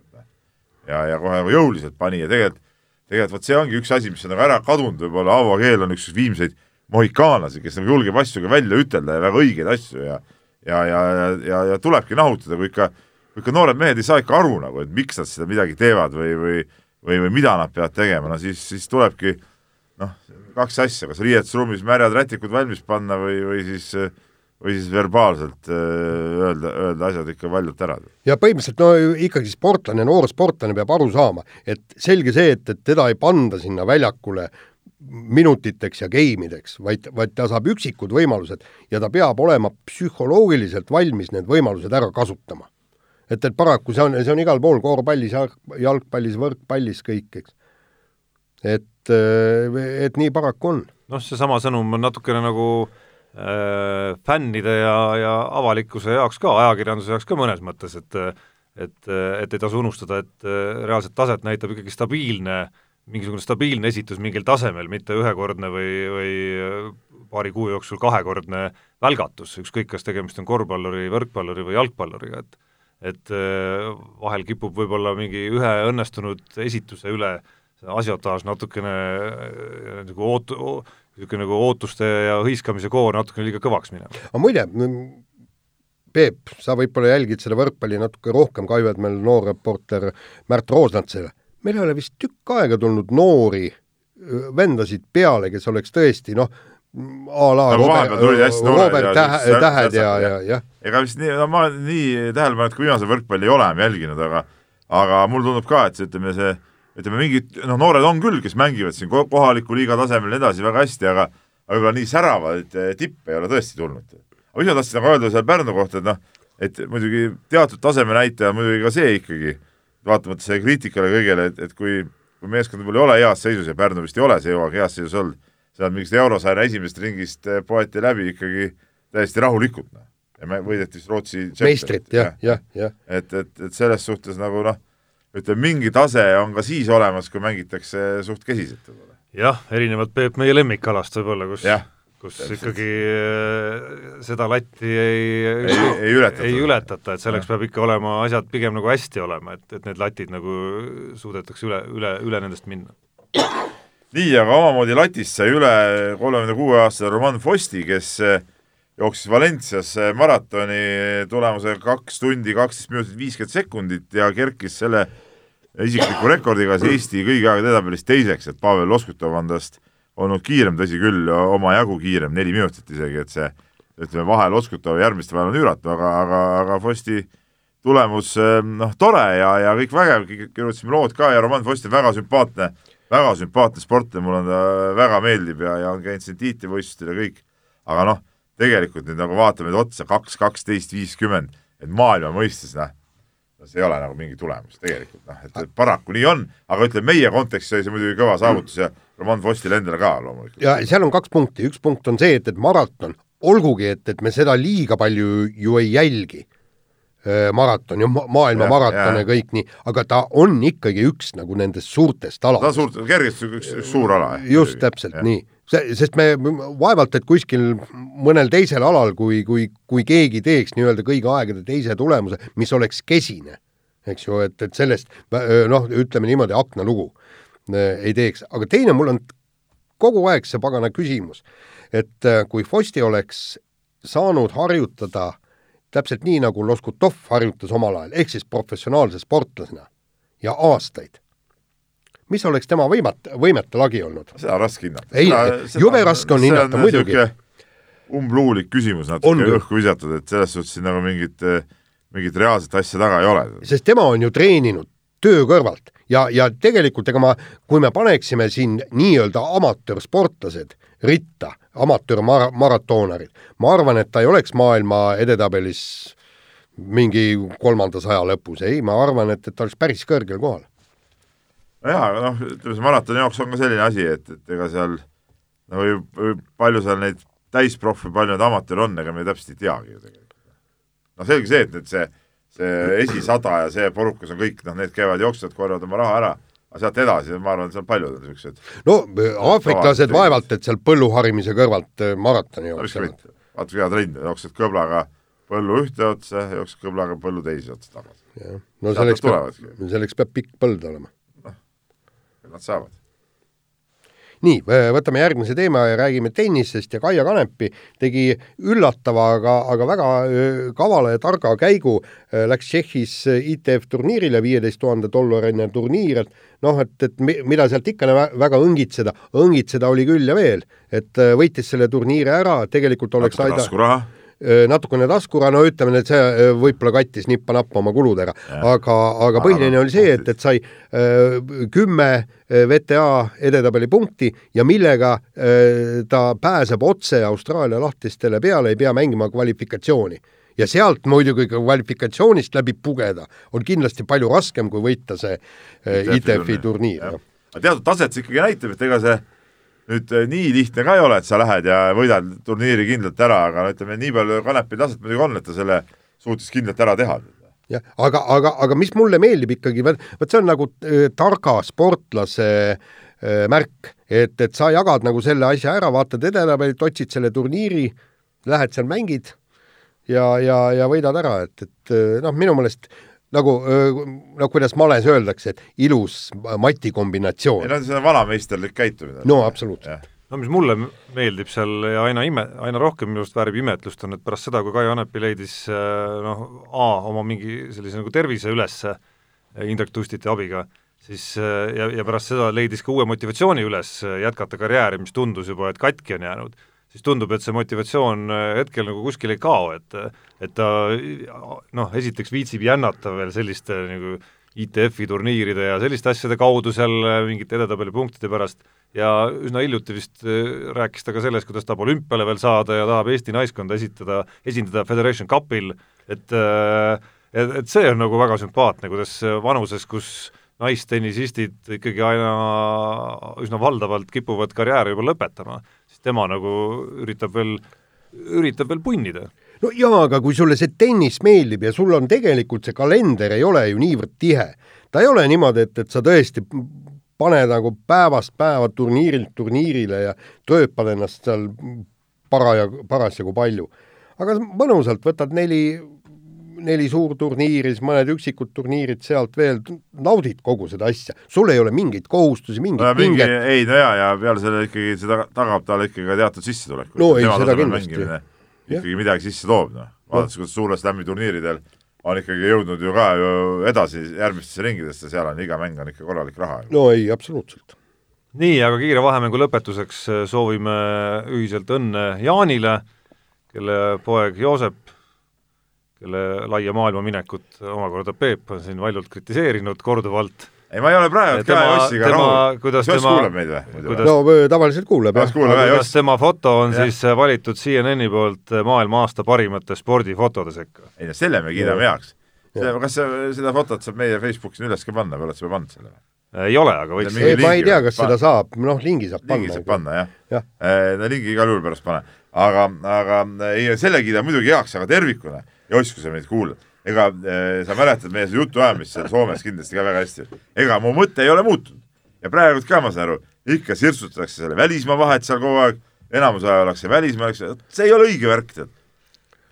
Speaker 4: ja, ja kohe nagu jõuliselt pani ja tegelikult, tegelikult vot see ongi üks asi, mis on nagu ära kadunud, võib-olla Aavo Keel on üks viimseid mohikaanlasi, kes nagu julgeb asju ka välja ütelda ja väga õigeid asju ja ja, ja, ja, ja, ja tulebki nahutada, kui ikka ikka noored mehed ei saa ikka aru nagu, et miks nad seda midagi teevad või, või või, või mida nad peavad tegema, no siis, siis tulebki noh, kaks asja, kas riietusruumis märjad rätikud valmis panna või, või siis või siis verbaalselt äh, öelda, öelda asjad ikka valjult ära.
Speaker 2: ja põhimõtteliselt no ikkagi sportlane, noor sportlane peab aru saama, et selge see, et, et teda ei panda sinna väljakule minutiteks ja geimideks, vaid, vaid ta saab üksikud võimalused ja ta peab olema psühholoogiliselt valmis need võimalused ära kasutama et, et paraku see on, see on igal pool, korvpallis, jalgpallis, võrkpallis, kõik, eks. et, äh, et nii paraku on.
Speaker 3: noh, seesama sõnum on natukene nagu äh, fännide ja, ja avalikkuse jaoks ka, ajakirjanduse jaoks ka mõnes mõttes, et et, et ei tasu unustada, et äh, reaalset taset näitab ikkagi stabiilne, mingisugune stabiilne esitus mingil tasemel, mitte ühekordne või, või paari kuu jooksul kahekordne välgatus, ükskõik, kas tegemist on korvpalluri, võrkpalluri või jalgpalluriga, et et äh, vahel kipub võib-olla mingi ühe õnnestunud esituse üle asiotaaž natukene äh, nagu oot-, niisugune nagu ootuste ja hõiskamise koor natukene liiga kõvaks minema.
Speaker 2: aga muide, Peep, sa võib-olla jälgid seda võrkpalli natuke rohkem, Kaivet, meil noor reporter Märt Roosnantsele. meil ei ole vist tükk aega tulnud noori vendasid peale, kes oleks tõesti noh, a la
Speaker 4: nagu Robert,
Speaker 2: Robert Tähe, Tähed ja, ja, jah.
Speaker 4: ega vist nii, no ma nii tähelepanelikult viimase võrkpalli ei ole jälginud, aga aga mulle tundub ka, et see, ütleme see, ütleme mingid, noh, noored on küll, kes mängivad siin kohaliku liiga tasemel ja nii edasi väga hästi, aga võib-olla nii säravaid eh, tippe ei ole tõesti tulnud. aga mis ma tahtsin nagu öelda seal Pärnu kohta, et noh, et muidugi teatud taseme näitaja on muidugi ka see ikkagi, vaatamata sellele kriitikale kõigele, et, et kui, kui meeskond võib-olla ei ole heas seisus ja Pärnu vist ei ole see hooaeg heas seisus olnud seal mingist eurosarja esimesest ringist eh, poeti läbi ikkagi täiesti rahulikult, noh. ja me võideti siis Rootsi
Speaker 2: meistrit ja,, jah, jah, jah.
Speaker 4: et, et, et selles suhtes nagu noh, ütleme mingi tase on ka siis olemas, kui mängitakse suht kesiselt võib-olla.
Speaker 3: jah, erinevalt Peep meie lemmikalast võib-olla, kus ja, kus täpselt. ikkagi äh, seda latti ei,
Speaker 4: ei, ei ületata,
Speaker 3: ei ületata, et selleks ja. peab ikka olema asjad pigem nagu hästi olema, et, et need latid nagu suudetakse üle, üle, üle nendest minna
Speaker 4: nii, aga omamoodi latist sai üle kolmekümne kuue aastase Roman Fosti, kes eh, jooksis Valencias maratoni tulemusega kaks tundi, kaksteist minutit, viiskümmend sekundit ja kerkis selle isikliku rekordiga Eesti kõigi aegade edetabelist teiseks, et Pavel Loskutov on tast olnud kiirem, tõsi küll, omajagu kiirem, neli minutit isegi, et see ütleme, vahe Loskutova järgmiste vahel on üüratu, aga, aga, aga Fosti tulemus noh, tore ja, ja kõik vägev, kirjutasime lood ka ja Roman Fosti väga sümpaatne, väga sümpaatne sportlane, mulle ta väga meeldib ja, ja on käinud siin tiitlivõistlustel ja kõik, aga noh, tegelikult nüüd nagu vaatame otsa, kaks, kaksteist, viiskümmend, et maailma mõistes noh, no see ei ole nagu mingi tulemus tegelikult noh, et paraku nii on, aga ütleme, meie kontekstis oli see muidugi kõva saavutus ja Roman Fostile endale ka loomulikult.
Speaker 2: ja seal on kaks punkti, üks punkt on see, et, et maraton, olgugi et, et me seda liiga palju ju ei jälgi, maraton ja maailma ja, maraton ja kõik nii, aga ta on ikkagi üks nagu nendest suurtest aladest.
Speaker 4: ta on suurt, kergesti üks, üks suur ala.
Speaker 2: just täpselt ja. nii, sest me vaevalt, et kuskil mõnel teisel alal, kui, kui, kui keegi teeks nii-öelda kõigi aegade teise tulemuse, mis oleks kesine, eks ju, et, et sellest noh, ütleme niimoodi, aknalugu ei teeks, aga teine mul on kogu aeg see pagana küsimus, et kui Fosti oleks saanud harjutada täpselt nii, nagu Loskutov harjutas omal ajal, ehk siis professionaalse sportlasena ja aastaid. mis oleks tema võimet, võimete lagi olnud?
Speaker 4: seda on raske hinnata.
Speaker 2: ei, jube raske on hinnata, muidugi.
Speaker 4: umbluulik küsimus natuke õhku visatud, et selles suhtes siin nagu mingit, mingit reaalset asja taga ei ole.
Speaker 2: sest tema on ju treeninud töö kõrvalt ja, ja tegelikult ega ma, kui me paneksime siin nii-öelda amatöörsportlased ritta, amatöörmaratonarid, ma arvan, et ta ei oleks maailma edetabelis mingi kolmanda saja lõpus, ei, ma arvan, et, et ta oleks päris kõrgel kohal.
Speaker 4: nojah, aga noh, ütleme see maratoni jaoks on ka selline asi, et, et ega seal no või, või palju seal neid täisprofe, palju neid amatööre on, ega me täpselt ei teagi ju tegelikult. noh, selge see, et nüüd see see esisada ja see porukas on kõik, noh, need käivad, jooksevad, korjavad oma raha ära, aga sealt edasi, ma arvan, seal on paljud niisugused
Speaker 2: no aafriklased vaevalt, et seal põlluharimise kõrvalt äh, maratoni
Speaker 4: jooksevad. vaata, kui hea trenn, jooksed kõblaga põllu ühte otsa, jooksed kõblaga põllu teise otsa tagasi.
Speaker 2: no selleks peab, selleks peab pikk põld olema. noh,
Speaker 4: nad saavad
Speaker 2: nii, võtame järgmise teema ja räägime tennisest ja Kaia Kanepi tegi üllatava, aga, aga väga kavala ja targa käigu, läks Tšehhis ITF turniirile, viieteist tuhande dollarine turniir, et noh, et, et mida sealt ikka väga õngitseda, õngitseda oli küll ja veel, et võitis selle turniiri ära, tegelikult oleks
Speaker 4: aida-. taskuraha
Speaker 2: natukene taskuraha, no ütleme, et see võib-olla kattis nippa-nappa oma kuludega, aga, aga põhiline oli see, et, et sai kümme VTA edetabeli punkti ja millega ta pääseb otse Austraalia lahtistele peale, ei pea mängima kvalifikatsiooni. Ja sealt muidugi kvalifikatsioonist läbi pugeda on kindlasti palju raskem, kui võita see ITF-i turniir.
Speaker 4: aga teatud taset see ikkagi näitab, et ega see nüüd eh, nii lihtne ka ei ole, et sa lähed ja võidad turniiri kindlalt ära, aga no ütleme, nii palju Kanepi taset muidugi on, et ta selle suutis kindlalt ära teha.
Speaker 2: jah, aga, aga, aga mis mulle meeldib ikkagi, vot see on nagu äh, targa sportlase äh, märk, et, et sa jagad nagu selle asja ära, vaatad edetabelit, otsid selle turniiri, lähed seal, mängid ja, ja, ja võidad ära, et, et noh, minu meelest nagu, no kuidas males öeldakse, et ilus mati kombinatsioon.
Speaker 4: ei no see on vanameisterlik käitumine.
Speaker 2: no absoluutselt.
Speaker 3: no mis mulle meeldib seal ja aina ime, aina rohkem minu arust väärib imetlust, on, et pärast seda, kui Kai Anepi leidis noh, A oma mingi sellise nagu tervise üles Indrek Tustiti abiga, siis ja, ja pärast seda leidis ka uue motivatsiooni üles jätkata karjääri, mis tundus juba, et katki on jäänud siis tundub, et see motivatsioon äh, hetkel nagu kuskil ei kao, et et ta noh, esiteks viitsib jännata veel selliste nagu ITF-i turniiride ja selliste asjade kaudu seal äh, mingite edetabeli punktide pärast. Ja üsna hiljuti vist äh, rääkis ta ka sellest, kuidas tahab olümpiale veel saada ja tahab Eesti naiskonda esitada, esindada Federation Cupil, et et, et see on nagu väga sümpaatne, kuidas vanuses, kus naistennisistid ikkagi aina üsna valdavalt kipuvad karjääri juba lõpetama, tema nagu üritab veel, üritab veel punnida.
Speaker 2: no jaa, aga kui sulle see tennis meeldib ja sul on tegelikult see kalender ei ole ju niivõrd tihe, ta ei ole niimoodi, et, et sa tõesti paned nagu päevast päeva turniirilt turniirile ja tööpad ennast seal paraja, parasjagu palju. aga mõnusalt võtad neli neli suurturniiri, siis mõned üksikud turniirid sealt veel, naudid kogu seda asja, sul ei ole mingeid kohustusi, mingit
Speaker 4: no, mingi,
Speaker 2: pinget.
Speaker 4: ei no ja, ja peale selle ikkagi seda tagab talle ikkagi ka teatud sissetulekut.
Speaker 2: no
Speaker 4: ikkagi midagi sisse toob, noh, vaadates, kuidas suure slam'i turniiridel on ikkagi jõudnud ju ka ju edasi järgmistesse ringidesse, seal on iga mäng on ikka korralik raha.
Speaker 2: no ei, absoluutselt.
Speaker 3: nii, aga kiire vahemängu lõpetuseks soovime ühiselt õnne Jaanile, kelle poeg Joosep kelle laia maailma minekut omakorda Peep on siin valjult kritiseerinud korduvalt.
Speaker 4: ei, ma ei ole praegu ka Jossiga rahul.
Speaker 3: kuidas
Speaker 4: Joss kuulab meid või?
Speaker 2: no tavaliselt kuuleb,
Speaker 4: jah.
Speaker 3: kuidas tema foto on ja. siis valitud CNN-i poolt maailma aasta parimate spordifotode sekka.
Speaker 4: ei no selle me kiidame heaks. kas see, seda fotot saab meie Facebooki üles ka panna või oled sa juba pannud selle
Speaker 3: ei ole, aga võiks
Speaker 2: ei, ma ei tea, kas seda saab, noh, lingi saab
Speaker 4: lingi
Speaker 2: panna.
Speaker 4: saab panna, jah
Speaker 2: ja.
Speaker 4: ja.. no lingi igal juhul pärast pane. aga, aga ei, selle kiidame muidugi heaks, aga tervikuna Joss, kui sa meid kuulad, ega äh, sa mäletad meie jutuajamist seal Soomes kindlasti ka väga hästi. ega mu mõte ei ole muutunud ja praegu ka ma saan aru, ikka sirtsutatakse selle välismaa vahet seal kogu aeg, enamus aja ollakse välismaal, eks see ei ole õige värk, tead.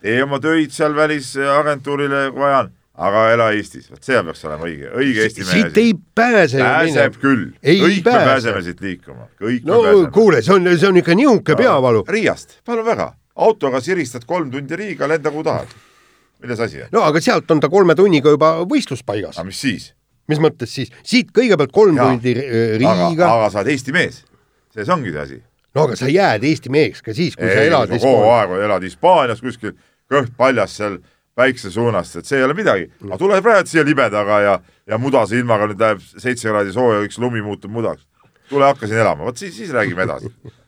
Speaker 4: tee oma töid seal välisagentuurile, kui vaja on, aga ela Eestis, vot see peaks olema õige, õige Eesti mehe.
Speaker 2: siit ei pääse.
Speaker 4: pääseb küll, kõik pääse. me pääseme siit liikuma, kõik
Speaker 2: no kuule, see on, see on ikka niisugune peavalu.
Speaker 4: Riiast, palun väga, autoga siristad kolm tundi Riiga, lenda kuhu tahad milles asi
Speaker 2: no aga sealt on ta kolme tunniga juba võistluspaigas.
Speaker 4: aga mis siis?
Speaker 2: mis mõttes siis? siit kõigepealt kolm ja, tundi Riiga.
Speaker 4: aga, sa oled Eesti mees, selles ongi see asi.
Speaker 2: no aga sa jääd Eesti meheks ka siis, kui
Speaker 4: ei,
Speaker 2: sa elad
Speaker 4: no, kogu aeg elad Hispaanias kuskil, kõht paljas seal päikse suunas, et see ei ole midagi. aga tule praegu siia libedaga ja, ja mudase ilmaga nüüd läheb seitse kraadi sooja, üks lumi muutub mudaks. tule hakka siin elama, vot siis, siis räägime edasi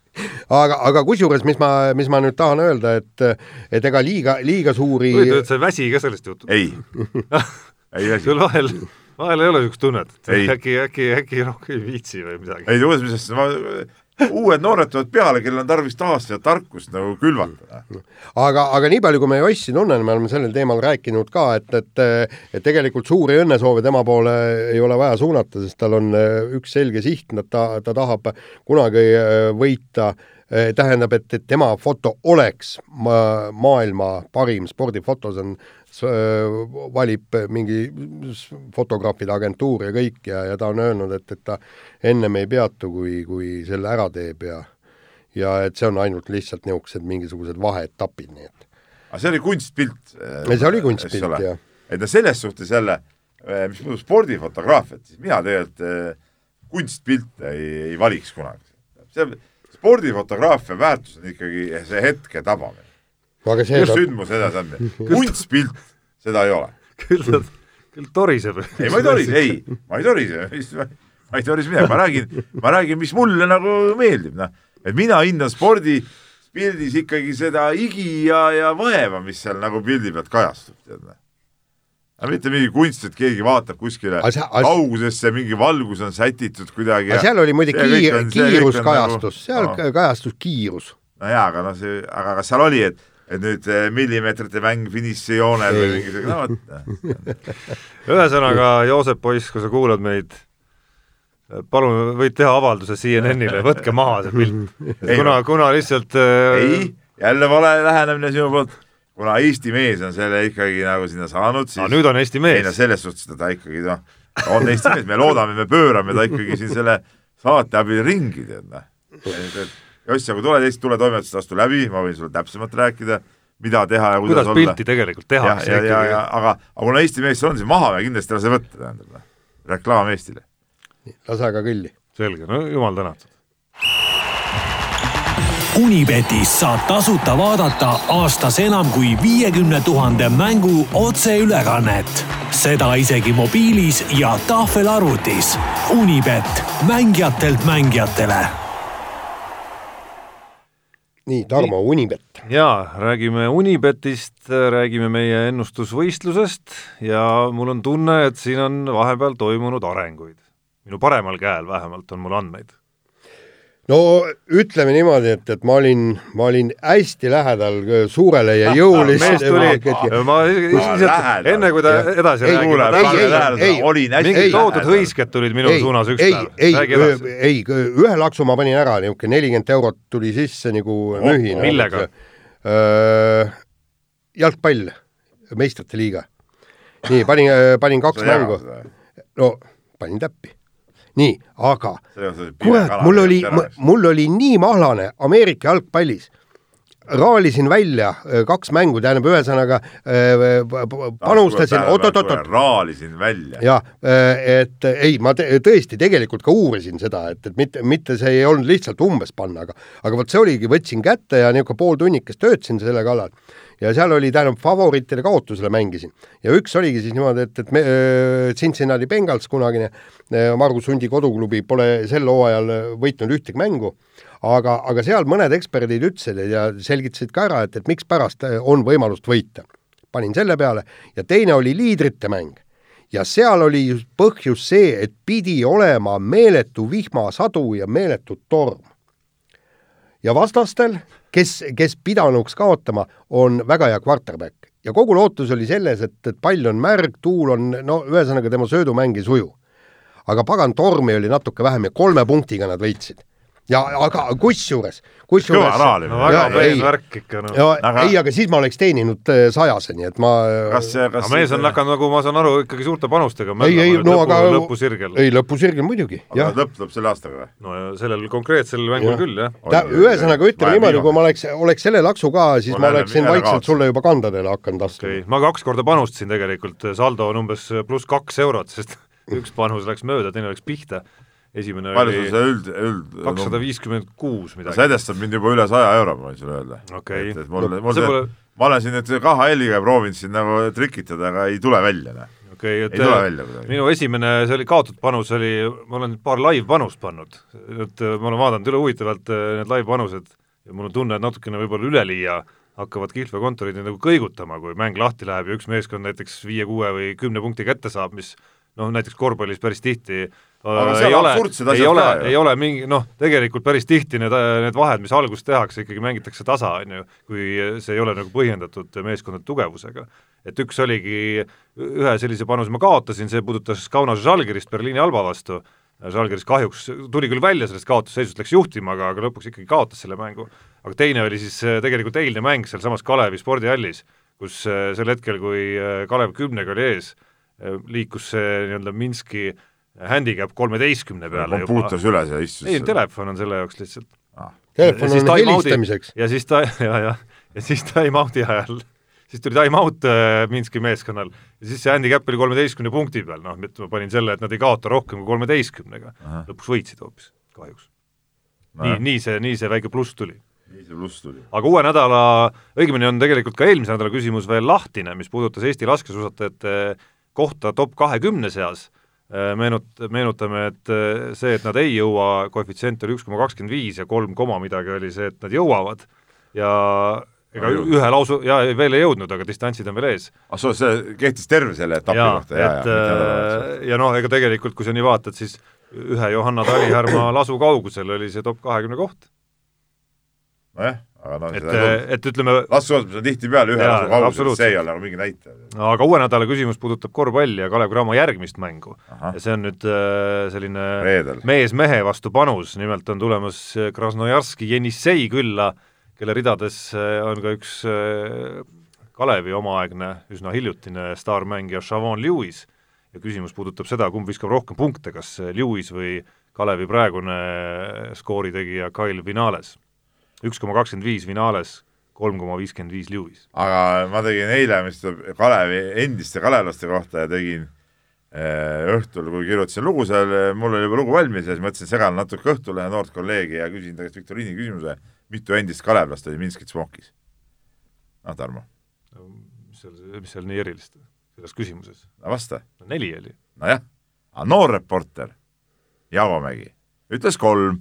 Speaker 2: aga, aga kusjuures, mis ma, mis ma nüüd tahan öelda, et, et ega liiga, liiga suuri.
Speaker 3: huvitav, et sa ei väsi ka sellest jutust?
Speaker 4: ei ei väsi.
Speaker 3: sul vahel, vahel ei ole niisugust tunnet, et äkki, äkki, äkki rohkem ei viitsi või midagi?
Speaker 4: ei, mis asja, ma uued noored tulevad peale, kellel on tarvis taastada tarkust nagu külvata.
Speaker 2: aga, aga nii palju, kui me Jossi tunnen, me oleme sellel teemal rääkinud ka, et, et et tegelikult suuri õnnesoove tema poole ei ole vaja suunata, sest tal on äh, üks selge siht, ta, ta tahab kunagi äh, võita äh, tähendab, et, et tema foto oleks ma, maailma parim spordifoto, see on valib mingi fotograafide agentuur ja kõik ja, ja ta on öelnud, et, et ta ennem ei peatu, kui, kui selle ära teeb ja ja et see on ainult lihtsalt niisugused mingisugused vaheetapid, nii et.
Speaker 4: aga see oli kunstpilt.
Speaker 2: see oli kunstpilt, jah.
Speaker 4: et no selles suhtes jälle, mis puudutab spordifotograafiat, siis mina tegelikult kunstpilte ei, ei valiks kunagi. see spordifotograafia väärtus on ikkagi see hetke tabamine
Speaker 2: aga see
Speaker 4: just sündmuse edasiandmine. kunstpilt, seda ei ole.
Speaker 3: küll ta, küll toriseb.
Speaker 4: ei, ma ei torise, ei, ma ei torise, ma ei torise midagi, ma räägin, ma räägin, mis mulle nagu meeldib, noh. et mina hindan spordi pildis ikkagi seda higi ja, ja vaeva, mis seal nagu pildi pealt kajastub, tead noh aga mitte mingi kunst, et keegi vaatab kuskile as, as... kaugusesse, mingi valgus on sätitud kuidagi.
Speaker 2: seal oli muidugi kiir, kiiruskajastus, nagu, seal no. kajastus kiirus.
Speaker 4: no jaa, aga noh, see, aga kas seal oli, et et nüüd eh, millimeetrite mäng finišijoonel või mingisugune, no vot.
Speaker 3: ühesõnaga, Joosep poiss, kui sa kuulad meid, palun, võid teha avalduse CNN-ile, võtke maha see pilt. kuna, kuna lihtsalt
Speaker 4: äh... ei, jälle vale lähenemine sinu poolt, kuna Eesti mees on selle ikkagi nagu sinna saanud, siis
Speaker 3: no, nüüd on Eesti mees.
Speaker 4: ei no selles suhtes ta ikkagi noh, on Eesti mees, me loodame, me pöörame ta ikkagi siin selle saate abil ringi, tead noh. Joss, aga tule teist tuletoimetust astu läbi, ma võin sulle täpsemalt rääkida, mida teha ja kuidas,
Speaker 3: kuidas olla. pilti tegelikult tehakse.
Speaker 4: ja, ja, ja, aga, aga kuna Eesti mees on, siis maha me kindlasti ei lase võtta, tähendab. reklaam Eestile.
Speaker 2: lase aga kõlli.
Speaker 3: selge, no jumal tänatud.
Speaker 1: Unibetis saab tasuta vaadata aastas enam kui viiekümne tuhande mängu otseülekannet. seda isegi mobiilis ja tahvelarvutis. Unibet, mängijatelt mängijatele
Speaker 2: nii, Tarmo, Unibet.
Speaker 3: jaa, räägime Unibetist, räägime meie ennustusvõistlusest ja mul on tunne, et siin on vahepeal toimunud arenguid. minu paremal käel vähemalt on mul andmeid
Speaker 2: no ütleme niimoodi, et, et ma olin, ma olin hästi lähedal suurele ja jõulisele
Speaker 3: tuli, ma lihtsalt enne kui ta edasi
Speaker 4: räägib,
Speaker 3: mingid toodud hõisked tulid minu ei, suunas üks
Speaker 2: ei, päev. ei, ei, ühe laksu ma panin ära, niisugune nelikümmend eurot tuli sisse nagu mühina.
Speaker 3: millega?
Speaker 2: jalgpall meistrite liiga. nii, panin, panin kaks mängu. no panin täppi. Nii, aga kurat, mul oli, mul oli nii mahlane Ameerika jalgpallis raalisin välja äh, kaks mängu, tähendab, ühesõnaga äh, panustasin, oot-oot-oot.
Speaker 4: raalisin välja.
Speaker 2: jah, äh, et ei, ma tõesti tegelikult ka uurisin seda, et, et mitte, mitte see ei olnud lihtsalt umbes panna, aga aga vot see oligi, võtsin kätte ja niisugune pool tunnikest töötasin selle kallal ja seal oli, tähendab, favoriitide kaotusele mängisin. ja üks oligi siis niimoodi, et, et me, Cincinnati Bengals, kunagine Margus Hundi koduklubi, pole sel hooajal võitnud ühtegi mängu aga, aga seal mõned eksperdid ütlesid ja selgitasid ka ära, et, et mikspärast on võimalust võita. panin selle peale ja teine oli liidrite mäng. ja seal oli põhjus see, et pidi olema meeletu vihmasadu ja meeletu torm. ja vastastel, kes, kes pidanuks kaotama, on väga hea quarterback ja kogu lootus oli selles, et, et pall on märg, tuul on, no ühesõnaga tema söödumäng ei suju. aga pagan, tormi oli natuke vähem ja kolme punktiga nad võitsid ja aga kusjuures, kusjuures
Speaker 4: kõva raalimine
Speaker 3: no,. väga peen värk ikka noh.
Speaker 2: Aga... ei, aga siis ma oleks teeninud äh, sajase, nii et ma
Speaker 3: kas see, kas aga mees on hakanud, nagu ma saan aru, ikkagi suurte panustega
Speaker 2: ei, ei, no
Speaker 3: lõpu,
Speaker 2: aga
Speaker 3: lõpusirgel.
Speaker 2: ei, lõpusirgel muidugi,
Speaker 4: jah. lõpp tuleb selle aastaga või?
Speaker 3: no ja sellel konkreetsel mängul ja. küll, jah.
Speaker 2: ta, ühesõnaga ütleme niimoodi, kui ma oleks, oleks selle laksu ka, siis ma oleksin vaikselt sulle juba kandadele hakanud astuma
Speaker 3: okay.. ma kaks korda panustasin tegelikult, saldo on umbes pluss kaks eurot, sest üks panus läks mööda, teine läks pihta esimene
Speaker 4: palju sul see üld, üld
Speaker 3: kakssada viiskümmend kuus midagi.
Speaker 4: see edestab mind juba üle saja euro, ma võin sulle öelda
Speaker 3: okay..
Speaker 4: et, et mul no,, mul see, pole... ma olen siin nüüd KHL-iga proovinud siin nagu trikitada, aga ei tule välja, noh.
Speaker 3: okei okay,, et ei tule välja kuidagi. minu esimene, see oli kaotud panus, oli, ma olen paar live-panust pannud, et äh, ma olen vaadanud üle huvitavalt äh, need live-panused ja mul on tunne, et natukene võib-olla üleliia hakkavad kihlvekontorid nagu kõigutama, kui mäng lahti läheb ja üks meeskond näiteks viie, kuue või kümne punkti kätte saab, mis noh, näiteks korvpallis päris tihti
Speaker 4: aga seal on absurdsed asjad
Speaker 3: ole, ka ju. ei ole mingi noh, tegelikult päris tihti need, need vahed, mis alguses tehakse, ikkagi mängitakse tasa, on ju, kui see ei ole nagu põhjendatud meeskondade tugevusega. et üks oligi, ühe sellise panuse ma kaotasin, see puudutas Kaunas Žalgirist Berliini Alba vastu, Žalgiris kahjuks tuli küll välja sellest kaotusseisust, läks juhtima, aga, aga lõpuks ikkagi kaotas selle mängu. aga teine oli siis tegelikult eilne mäng sealsamas Kalevi spordihallis, kus sel hetkel, kui Kalev kümnega oli ees, liikus see nii-öelda Minski äh, handicap kolmeteistkümne peale
Speaker 4: juba. puutas üles ja istus.
Speaker 3: ei, telefon on selle jaoks lihtsalt
Speaker 2: ah.. telefon on helistamiseks.
Speaker 3: ja siis ta, ja, ja, ja siis time-out'i ajal, siis tuli time-out äh, Minski meeskonnal ja siis see handicap oli kolmeteistkümne punkti peal, noh, ma panin selle, et nad ei kaota rohkem kui kolmeteistkümnega. lõpuks võitsid hoopis, kahjuks. nii, nii see, nii see väike pluss tuli
Speaker 4: nii see pluss tuli.
Speaker 3: aga uue nädala, õigemini on tegelikult ka eelmise nädala küsimus veel lahtine, mis puudutas Eesti laskesuusatajate kohta top kahekümne seas meenut-, meenutame, et äh, see, et nad ei jõua, koefitsient oli üks koma kakskümmend viis ja kolm koma midagi oli see, et nad jõuavad ja ega no, ühe lausu, jaa, veel ei jõudnud, aga distantsid on veel ees.
Speaker 4: ah soo, see kehtis terve selle etapi
Speaker 3: ja,
Speaker 4: kohta,
Speaker 3: jaa, jaa. Äh, ja noh, ega tegelikult, kui sa nii vaatad, siis ühe Johanna Talihärma lasu kaugusel oli see top kahekümne koht.
Speaker 4: nojah aga noh,
Speaker 3: et, et ütleme
Speaker 4: laskesuusatus on tihtipeale ühe lasu kaugusel, see ei ole nagu mingi näitaja.
Speaker 3: aga uue nädala küsimus puudutab korvpalli ja Kalev Cramo järgmist mängu. ja see on nüüd äh, selline
Speaker 4: Reedel.
Speaker 3: mees mehe vastu panus, nimelt on tulemas äh, Krasnojarski Jenissei külla, kelle ridades äh, on ka üks Kalevi omaaegne, üsna hiljutine staarmängija Shavon Lewis ja küsimus puudutab seda, kumb viskab rohkem punkte, kas Lewis või Kalevi praegune skooritegija Kyle Vinales üks koma kakskümmend viis finaales, kolm koma viiskümmend viis Lewis.
Speaker 4: aga ma tegin eile, mis Kalevi endiste kalevlaste kohta ja tegin äh, õhtul, kui kirjutasin lugu seal, mul oli juba lugu valmis ja siis mõtlesin, segan natuke Õhtulehe noort kolleegi ja küsin ta käest viktoriini küsimuse, mitu endist kalevlast oli Minskit Smokis? noh, Tarmo.
Speaker 3: mis seal, mis seal nii erilist selles küsimuses?
Speaker 4: no vasta
Speaker 3: no,. neli oli.
Speaker 4: nojah, aga noor reporter Javomägi ütles kolm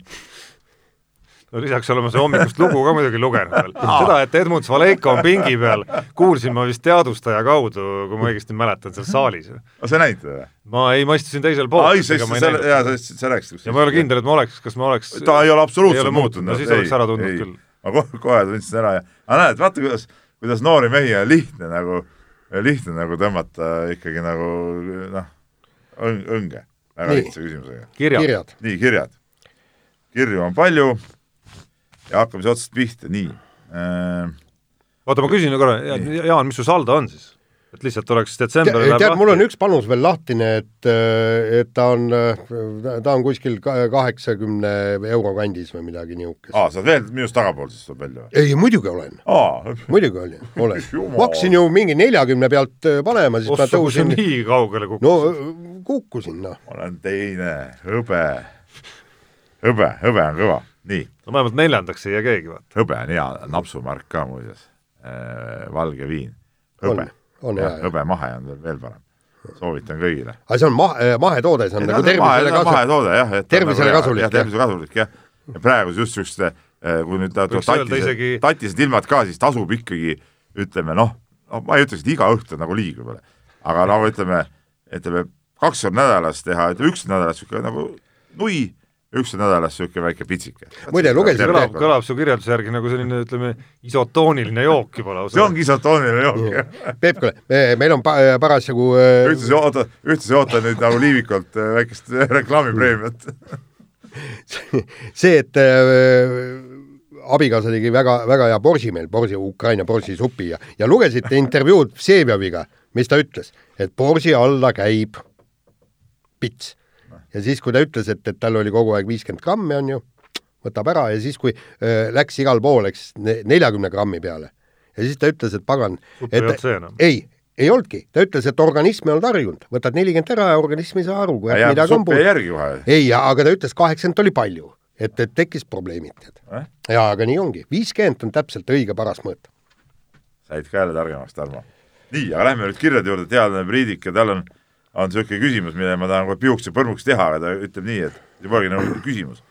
Speaker 3: no lisaks oleme seda hommikust lugu ka muidugi lugenud veel. seda, et Edmund Svalejko on pingi peal, kuulsin ma vist teadvustaja kaudu, kui ma õigesti mäletan, seal saalis.
Speaker 4: aga sa nägid teda?
Speaker 3: ma ei, ma istusin teisel pool.
Speaker 4: ai, sa istusid seal, jaa, sa, sa rääkisid.
Speaker 3: ja ma ei ole kindel, et ma oleks, kas ma oleks
Speaker 4: ta ei ole absoluutselt muutunud.
Speaker 3: no siis ei, oleks ära tundnud ei. küll.
Speaker 4: ma kohe, kohe tundsin ära ja, aga näed, vaata, kuidas, kuidas noori mehi on lihtne nagu, lihtne nagu tõmmata ikkagi nagu noh, õnge väga lihtsa küsimusega.
Speaker 3: kirjad.
Speaker 4: nii, kirjad. kirju on palju ja hakkame siis otsast pihta, nii äh....
Speaker 3: oota, ma küsin korra, Jaan, mis su saldo on siis? et lihtsalt oleks detsember
Speaker 2: tead, tead, mul on üks panus veel lahtine, et, et ta on, ta on kuskil kaheksakümne euro kandis või midagi niisugust.
Speaker 4: aa, sa oled veel minust tagapool siis tuleb välja või?
Speaker 2: ei, muidugi olen. muidugi olin, olen. ma hakkasin ju mingi neljakümne pealt äh, panema, siis
Speaker 3: Ossa,
Speaker 2: ma tõusin.
Speaker 3: nii kaugele kukkusid.
Speaker 2: no kukkusin, noh.
Speaker 4: ma olen teine, hõbe, hõbe, hõbe on kõva, nii.
Speaker 3: no vähemalt neljandaks ei jää keegi, vaata.
Speaker 4: hõbe on hea napsumärk ka muuseas, valge viin, hõbe
Speaker 2: on hea.
Speaker 4: hõbe mahe on veel, parem. soovitan kõigile.
Speaker 2: aga see on mahe, mahetoode, see on nagu tervisele kasulik.
Speaker 4: mahetoode jah, et
Speaker 2: tervisele
Speaker 4: nagu,
Speaker 2: kasulik.
Speaker 4: jah, tervisele kasulik jah. ja praegu just niisuguste, kui nüüd tatised,
Speaker 3: isegi...
Speaker 4: tatised ilmad ka, siis tasub ikkagi ütleme noh, no ma ei ütleks, et iga õhtu nagu liiga võib-olla, aga no ütleme, ütleme kaks korda nädalas teha, ütleme üks nädalas niisugune nagu nui üks nädalas niisugune väike pitsike.
Speaker 2: muide, lugesin
Speaker 3: kõlab, kõlab su kirjelduse järgi nagu selline, ütleme, isotooniline jook juba lausa.
Speaker 4: see ongi isotooniline jook, jah.
Speaker 2: Peep, kuule, meil on pa parasjagu
Speaker 4: ühtlasi oota, ühtlasi ootan nüüd nagu Liivikult äh, väikest äh, reklaamipreemiat
Speaker 2: see, et äh, abikaasa tegi väga, väga hea borsi meil, borsi, Ukraina borsisupi ja, ja lugesite intervjuud Vsevioviga, mis ta ütles, et borsi alla käib pits ja siis, kui ta ütles, et, et tal oli kogu aeg viiskümmend grammi, on ju, võtab ära ja siis, kui äh, läks igal pool, läks neljakümne grammi peale. ja siis ta ütles, et pagan, et ei, ei olnudki, ta ütles, et organism ei olnud harjunud, võtad nelikümmend ära ja organism ei saa aru, kui
Speaker 4: ja midagi on puudu.
Speaker 2: ei, aga ta ütles, kaheksakümmend oli palju, et, et tekkis probleemid, tead eh?. jaa, aga nii ongi, viiskümmend on täpselt õige paras mõõt.
Speaker 4: said ka jälle targemaks, Tarmo. nii, aga lähme nüüd kirjade juurde, teadlane Priidik ja tal on on niisugune küsimus, mille ma tahan kohe piuks ja põrmuks teha, aga ta ütleb nii, et see polegi nagu küsimus.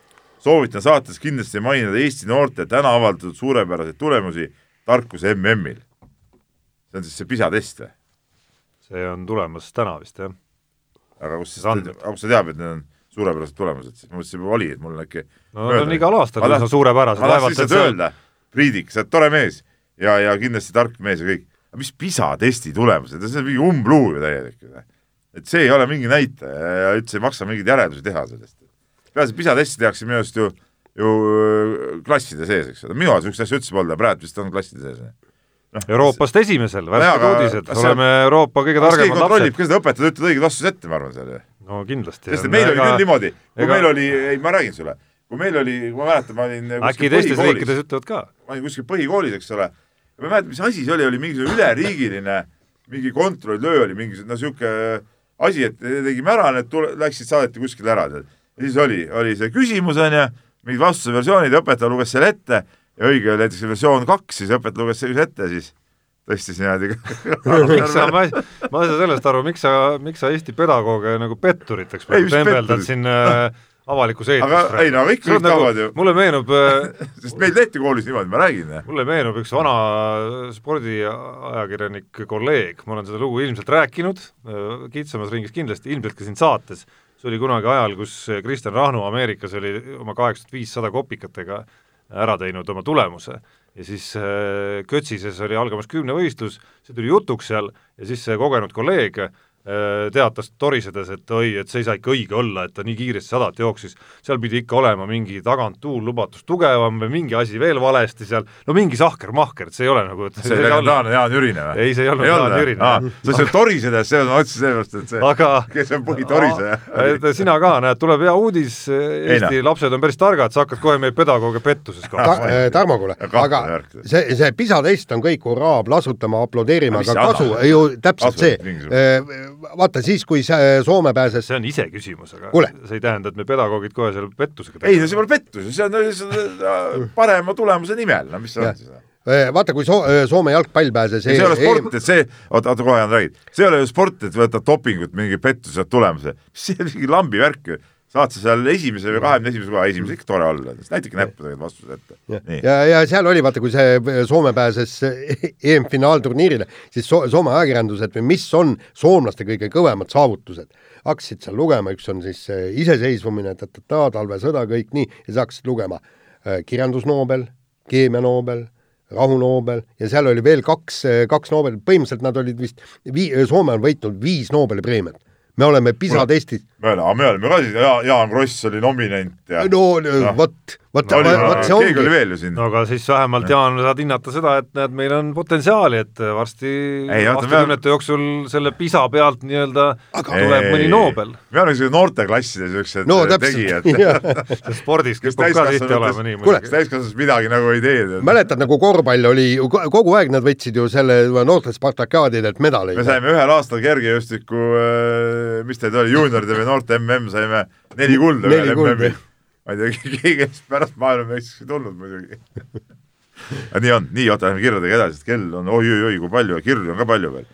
Speaker 4: soovitan saates kindlasti mainida Eesti noorte täna avaldatud suurepäraseid tulemusi tarkuse MM-il. see on siis see PISA test või?
Speaker 3: see on tulemas täna vist, jah.
Speaker 4: aga kus siis, aga kust sa tead, et need on suurepärased tulemused, siis ma mõtlesin, juba oli, et mul on äkki
Speaker 3: no need on igal aastal üsna suurepärased.
Speaker 4: ma tahtsin lihtsalt öelda, Priidik, sa oled tore mees ja, ja kindlasti tark mees ja kõik, aga mis PISA testi tulemused, see on mingi umbluu ju täielik ju et see ei ole mingi näitaja ja üldse ei maksa mingeid järeldusi teha sellest. peaasi, et PISA testi tehakse minu arust ju, ju äh, klasside sees, eks ole, minu arust niisugust asja üldse polnud, aga praegu vist on klasside sees no,.
Speaker 3: Euroopast esimesel, värsked uudised, oleme Euroopa kõige targemad lapsed.
Speaker 4: ka seda õpetajad, ütlevad õiged vastused ette, ma arvan, seal
Speaker 3: no kindlasti.
Speaker 4: sest et meil oli küll niimoodi, kui meil oli, ei ma räägin sulle, kui meil oli, ma mäletan, ma olin
Speaker 3: äkki teistes riikides ütlevad ka?
Speaker 4: ma olin kuskil põhikoolis, eks ole, ma ei mäleta, mis asi see oli, oli mingisugune üleriigiline mingi kontrollöö oli mingisugune, no niisugune asi, et tegime ära, need tule-, läksid, saadeti kuskile ära, tead. ja siis oli, oli see küsimus, on ju, mingid vastuse versioonid, õpetaja luges selle ette ja õige oli näiteks versioon kaks, siis õpetaja luges selle ette, siis tõstis niimoodi
Speaker 3: miks sa, ma, ma ei saa sellest aru, miks sa, miks sa Eesti pedagooge nagu petturiteks tembeldad siin äh, avalikus eetris.
Speaker 4: aga ei no kõik kõik
Speaker 3: nagu,
Speaker 4: tahavad ju.
Speaker 3: mulle meenub
Speaker 4: sest meil tehti koolis niimoodi, ma räägin.
Speaker 3: mulle meenub üks vana spordiajakirjanik, kolleeg, ma olen seda lugu ilmselt rääkinud, kitsamas ringis kindlasti, ilmselt ka siin saates, see oli kunagi ajal, kus Kristjan Rahnu Ameerikas oli oma kaheksa tuhat viissada kopikatega ära teinud oma tulemuse ja siis Kötsises oli algamas kümnevõistlus, see tuli jutuks seal ja siis see kogenud kolleeg äh, Äh, teatas torisedes, et oi, et see ei saa ikka õige olla, et ta nii kiiresti sadat jooksis, seal pidi ikka olema mingi taganttuul lubatus tugevam või mingi asi veel valesti seal, no mingi sahker-mahker, et see ei ole nagu
Speaker 4: see, see legendaarne Jaan Jürine või?
Speaker 3: ei, see ei olnud Jaan Jürine.
Speaker 4: sa ütlesid torisedes, see ma mõtlesin sellepärast, et see
Speaker 3: aga,
Speaker 4: kes on põhitoriseja.
Speaker 3: et sina ka, näed, tuleb hea uudis, Eesti lapsed on päris targad, sa hakkad kohe meie pedagooge pettuses
Speaker 2: kahtma Ta,. Tarmo, kuule, aga see, see PISA test on kõik hurraa, plahsutama, aplodeerima, aga kasu, ju täpselt see vaata siis, kui see Soome pääses
Speaker 3: see on iseküsimus, aga Kule. see ei tähenda, et me pedagoogid kohe selle pettusega
Speaker 4: ei see pole pettus, see on, see on parema tulemuse nimel, no mis see on siis?
Speaker 2: Äh, vaata, kui so Soome jalgpall pääses
Speaker 4: see ei ole sport, et see, oota, oota kohe, Jaan, räägid. see ei ole ju sport, et võtad dopingut mingi pettuse tulemuse. see on mingi lambi värk ju saad sa seal esimese või kahekümne esimese koha, esimese ikka tore olla, näidake näppudega vastused ette.
Speaker 2: ja, ja, seal oli, vaata, kui see Soome pääses EM-finaalturniirile, siis so Soome ajakirjandused või mis on soomlaste kõige kõvemad saavutused, hakkasid seal lugema, üks on siis iseseisvumine, ta-ta-ta, talvesõda, kõik nii, ja siis hakkasid lugema äh, kirjandusnoobel, keemianoobel, rahunoobel ja seal oli veel kaks, kaks Nobeli, põhimõtteliselt nad olid vist, Soome on võitnud viis Nobeli preemiat me oleme PISA testis.
Speaker 4: me oleme, me oleme ka siis, Jaan Kross oli nominent ja
Speaker 2: no, no vot, vot vot see
Speaker 4: keegi oli
Speaker 2: ongi,
Speaker 4: veel ju siin
Speaker 3: no aga siis vähemalt Jaan saad hinnata seda, et näed, meil on potentsiaali, et varsti
Speaker 4: Ei, oota,
Speaker 3: aastakümnete jooksul selle PISA pealt nii-öelda
Speaker 2: Aga-
Speaker 3: tuleb mõni Nobel.
Speaker 4: me oleme siuksed noorteklasside siuksed
Speaker 2: no
Speaker 4: tegijad
Speaker 2: täpselt,
Speaker 3: spordis
Speaker 4: kes
Speaker 3: kipub ka tihti olema nii
Speaker 2: Kuule,
Speaker 3: muidugi.
Speaker 4: täiskasvanus midagi nagu ei tee.
Speaker 2: mäletad nagu korvpall oli ju ko- kogu aeg nad võtsid ju selle noorte Spartakaadidelt medaleid
Speaker 4: me. saime ühel aastal kergejõustiku, mis teil oli, juunioride või noorte MM saime neli kulda
Speaker 2: Neli
Speaker 4: ühel
Speaker 2: kulda.
Speaker 4: Ma ei tea, keegi kes pärast maailmameistriks ei tulnud muidugi. aga nii on, nii oota, lähme kirjadega edasi, et kell on oi-oi-oi, kui palju ja kirju on ka palju veel.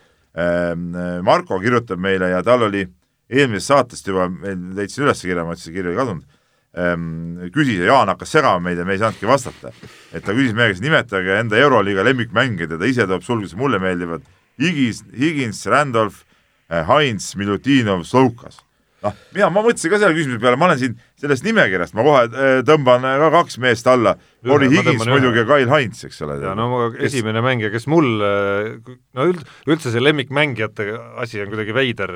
Speaker 4: Marko kirjutab meile ja tal oli eelmisest saatest juba, leidsin üles kirja, ma ütlesin, kiri oli kadunud ähm, küsis ja Jaan hakkas segama meid ja me ei saanudki vastata. et ta küsis meie käest, nimetage enda Euroliiga lemmikmängijad ja ta ise toob sulgudes mulle meeldivad Higis, Higins, Randolph, Heinz, Milutinov, Slovkas. noh, mina, ma mõtlesin ka selle küsimuse peale, ma olen siin sellest nimekirjast, ma kohe äh, tõmban äh, ka kaks meest alla,
Speaker 3: tõmban ühe.
Speaker 4: muidugi ja Kyle Heinz, eks ole.
Speaker 3: ja no ma- esimene mängija, kes mul, no üld, üldse see lemmikmängijate asi on kuidagi veider,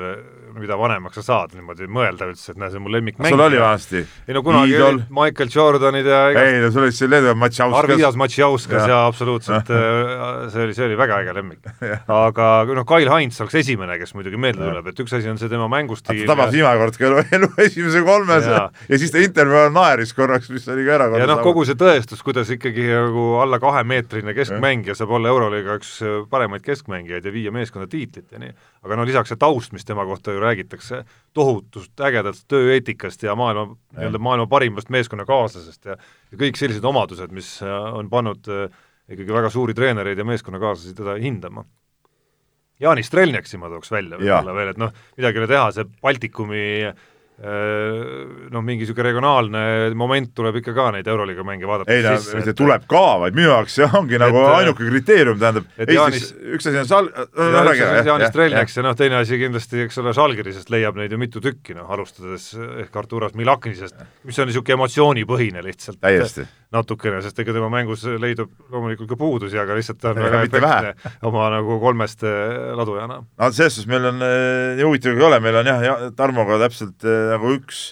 Speaker 3: mida vanemaks sa saad niimoodi mõelda üldse, et näe, see on mu
Speaker 4: sul oli vanasti?
Speaker 3: ei no kunagi
Speaker 4: Iidol.
Speaker 3: olid Michael Jordanid ja igast-
Speaker 4: ei no sul oli see Leedu Matšauskas
Speaker 3: Arvidas. Matšjauskas
Speaker 4: Jah.
Speaker 3: ja absoluutselt, see oli, see oli väga äge lemmik. aga noh, Kyle Heinz oleks esimene, kes muidugi meelde tuleb, et üks asi on see tema
Speaker 4: ta
Speaker 3: mängustiil
Speaker 4: tabas viimane kord ka elu, esimese kolmes ja. Ja siis ta intervjuu ajal naeris korraks, mis oli ka erakordne
Speaker 3: ja noh, kogu see tõestus, kuidas ikkagi nagu alla kahemeetrine keskmängija saab olla Euroliiga üks paremaid keskmängijaid ja viia meeskonda tiitlit ja nii, aga no lisaks see taust, mis tema kohta ju räägitakse, tohutust ägedast tööeetikast ja maailma, nii-öelda maailma parimast meeskonnakaaslasest ja ja kõik sellised omadused, mis äh, on pannud äh, ikkagi väga suuri treenereid ja meeskonnakaaslasi teda hindama. Jaani Strelniaksi ma tooks välja võib-olla veel, et noh, midagi ei ole teha, see Baltikumi noh, mingi niisugune regionaalne moment tuleb ikka ka neid Euroliiga mänge vaadata
Speaker 4: ei no see tuleb ka, vaid minu jaoks see ongi nagu
Speaker 3: et,
Speaker 4: ainuke kriteerium, tähendab,
Speaker 3: Jaanis-
Speaker 4: üks asi on sal-,
Speaker 3: asi on Jaanis Strelniaks ja noh, teine asi kindlasti, eks ole, Žalgirisest leiab neid ju mitu tükki, noh, alustades ehk Arturas Milaknisest, mis on niisugune emotsioonipõhine lihtsalt.
Speaker 4: täiesti.
Speaker 3: natukene, sest ega tema mängus leidub loomulikult ka puudusi, aga lihtsalt ta on väga efektne oma nagu kolmest eh, ladujana.
Speaker 4: no selles suhtes meil on nii huvitav ei ole, meil on jah ja,, Tarmoga täpselt äh, nagu üks,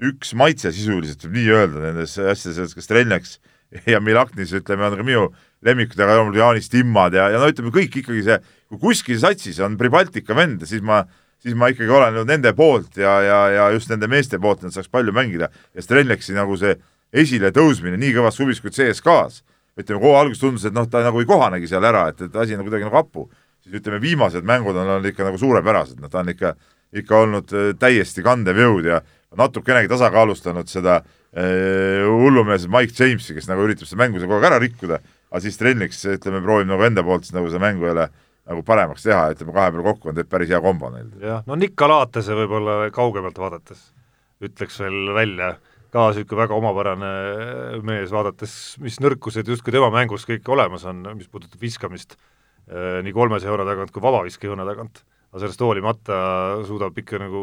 Speaker 4: üks maitse sisuliselt võib nii öelda nendes asjades, kas Strelniaks ja Milaknis ütleme, on ka minu lemmikud, aga loomulikult Jaanis Timmad ja, ja no ütleme kõik ikkagi see, kui kuskil satsis on Pribaltika vend, siis ma siis ma ikkagi olen nende poolt ja, ja, ja just nende meeste poolt, et nad saaks palju mängida ja Strelniaksi nagu see esiletõusmine nii kõvas suvis kui CSKA-s, ütleme kohe alguses tundus, et noh, ta nagu ei kohanegi seal ära, et, et asi on kuidagi nagu hapu siis ütleme, viimased mängud on olnud ikka nagu suurepärased, noh ta on ikka, ikka olnud äh, täiesti kandev jõud ja natukenegi tasakaalustanud seda äh, hullumeelset Mike Jamesi, kes nagu üritab seda mängu seal kogu aeg ära rikkuda, aga siis Strelniks, ütleme, proovib nagu enda poolt nagu seda mängu jälle nagu paremaks teha, ütleme kahe peale kokku on teeb päris hea kombo neil.
Speaker 3: jah, no Nick Galatese võib-olla kaugemalt vaadates ütleks veel välja, ka niisugune väga omapärane mees, vaadates, mis nõrkused justkui tema mängus kõik olemas on, mis puudutab viskamist eh, nii kolmesaja euro tagant kui vabaviskejoone tagant, aga sellest hoolimata suudab ikka nagu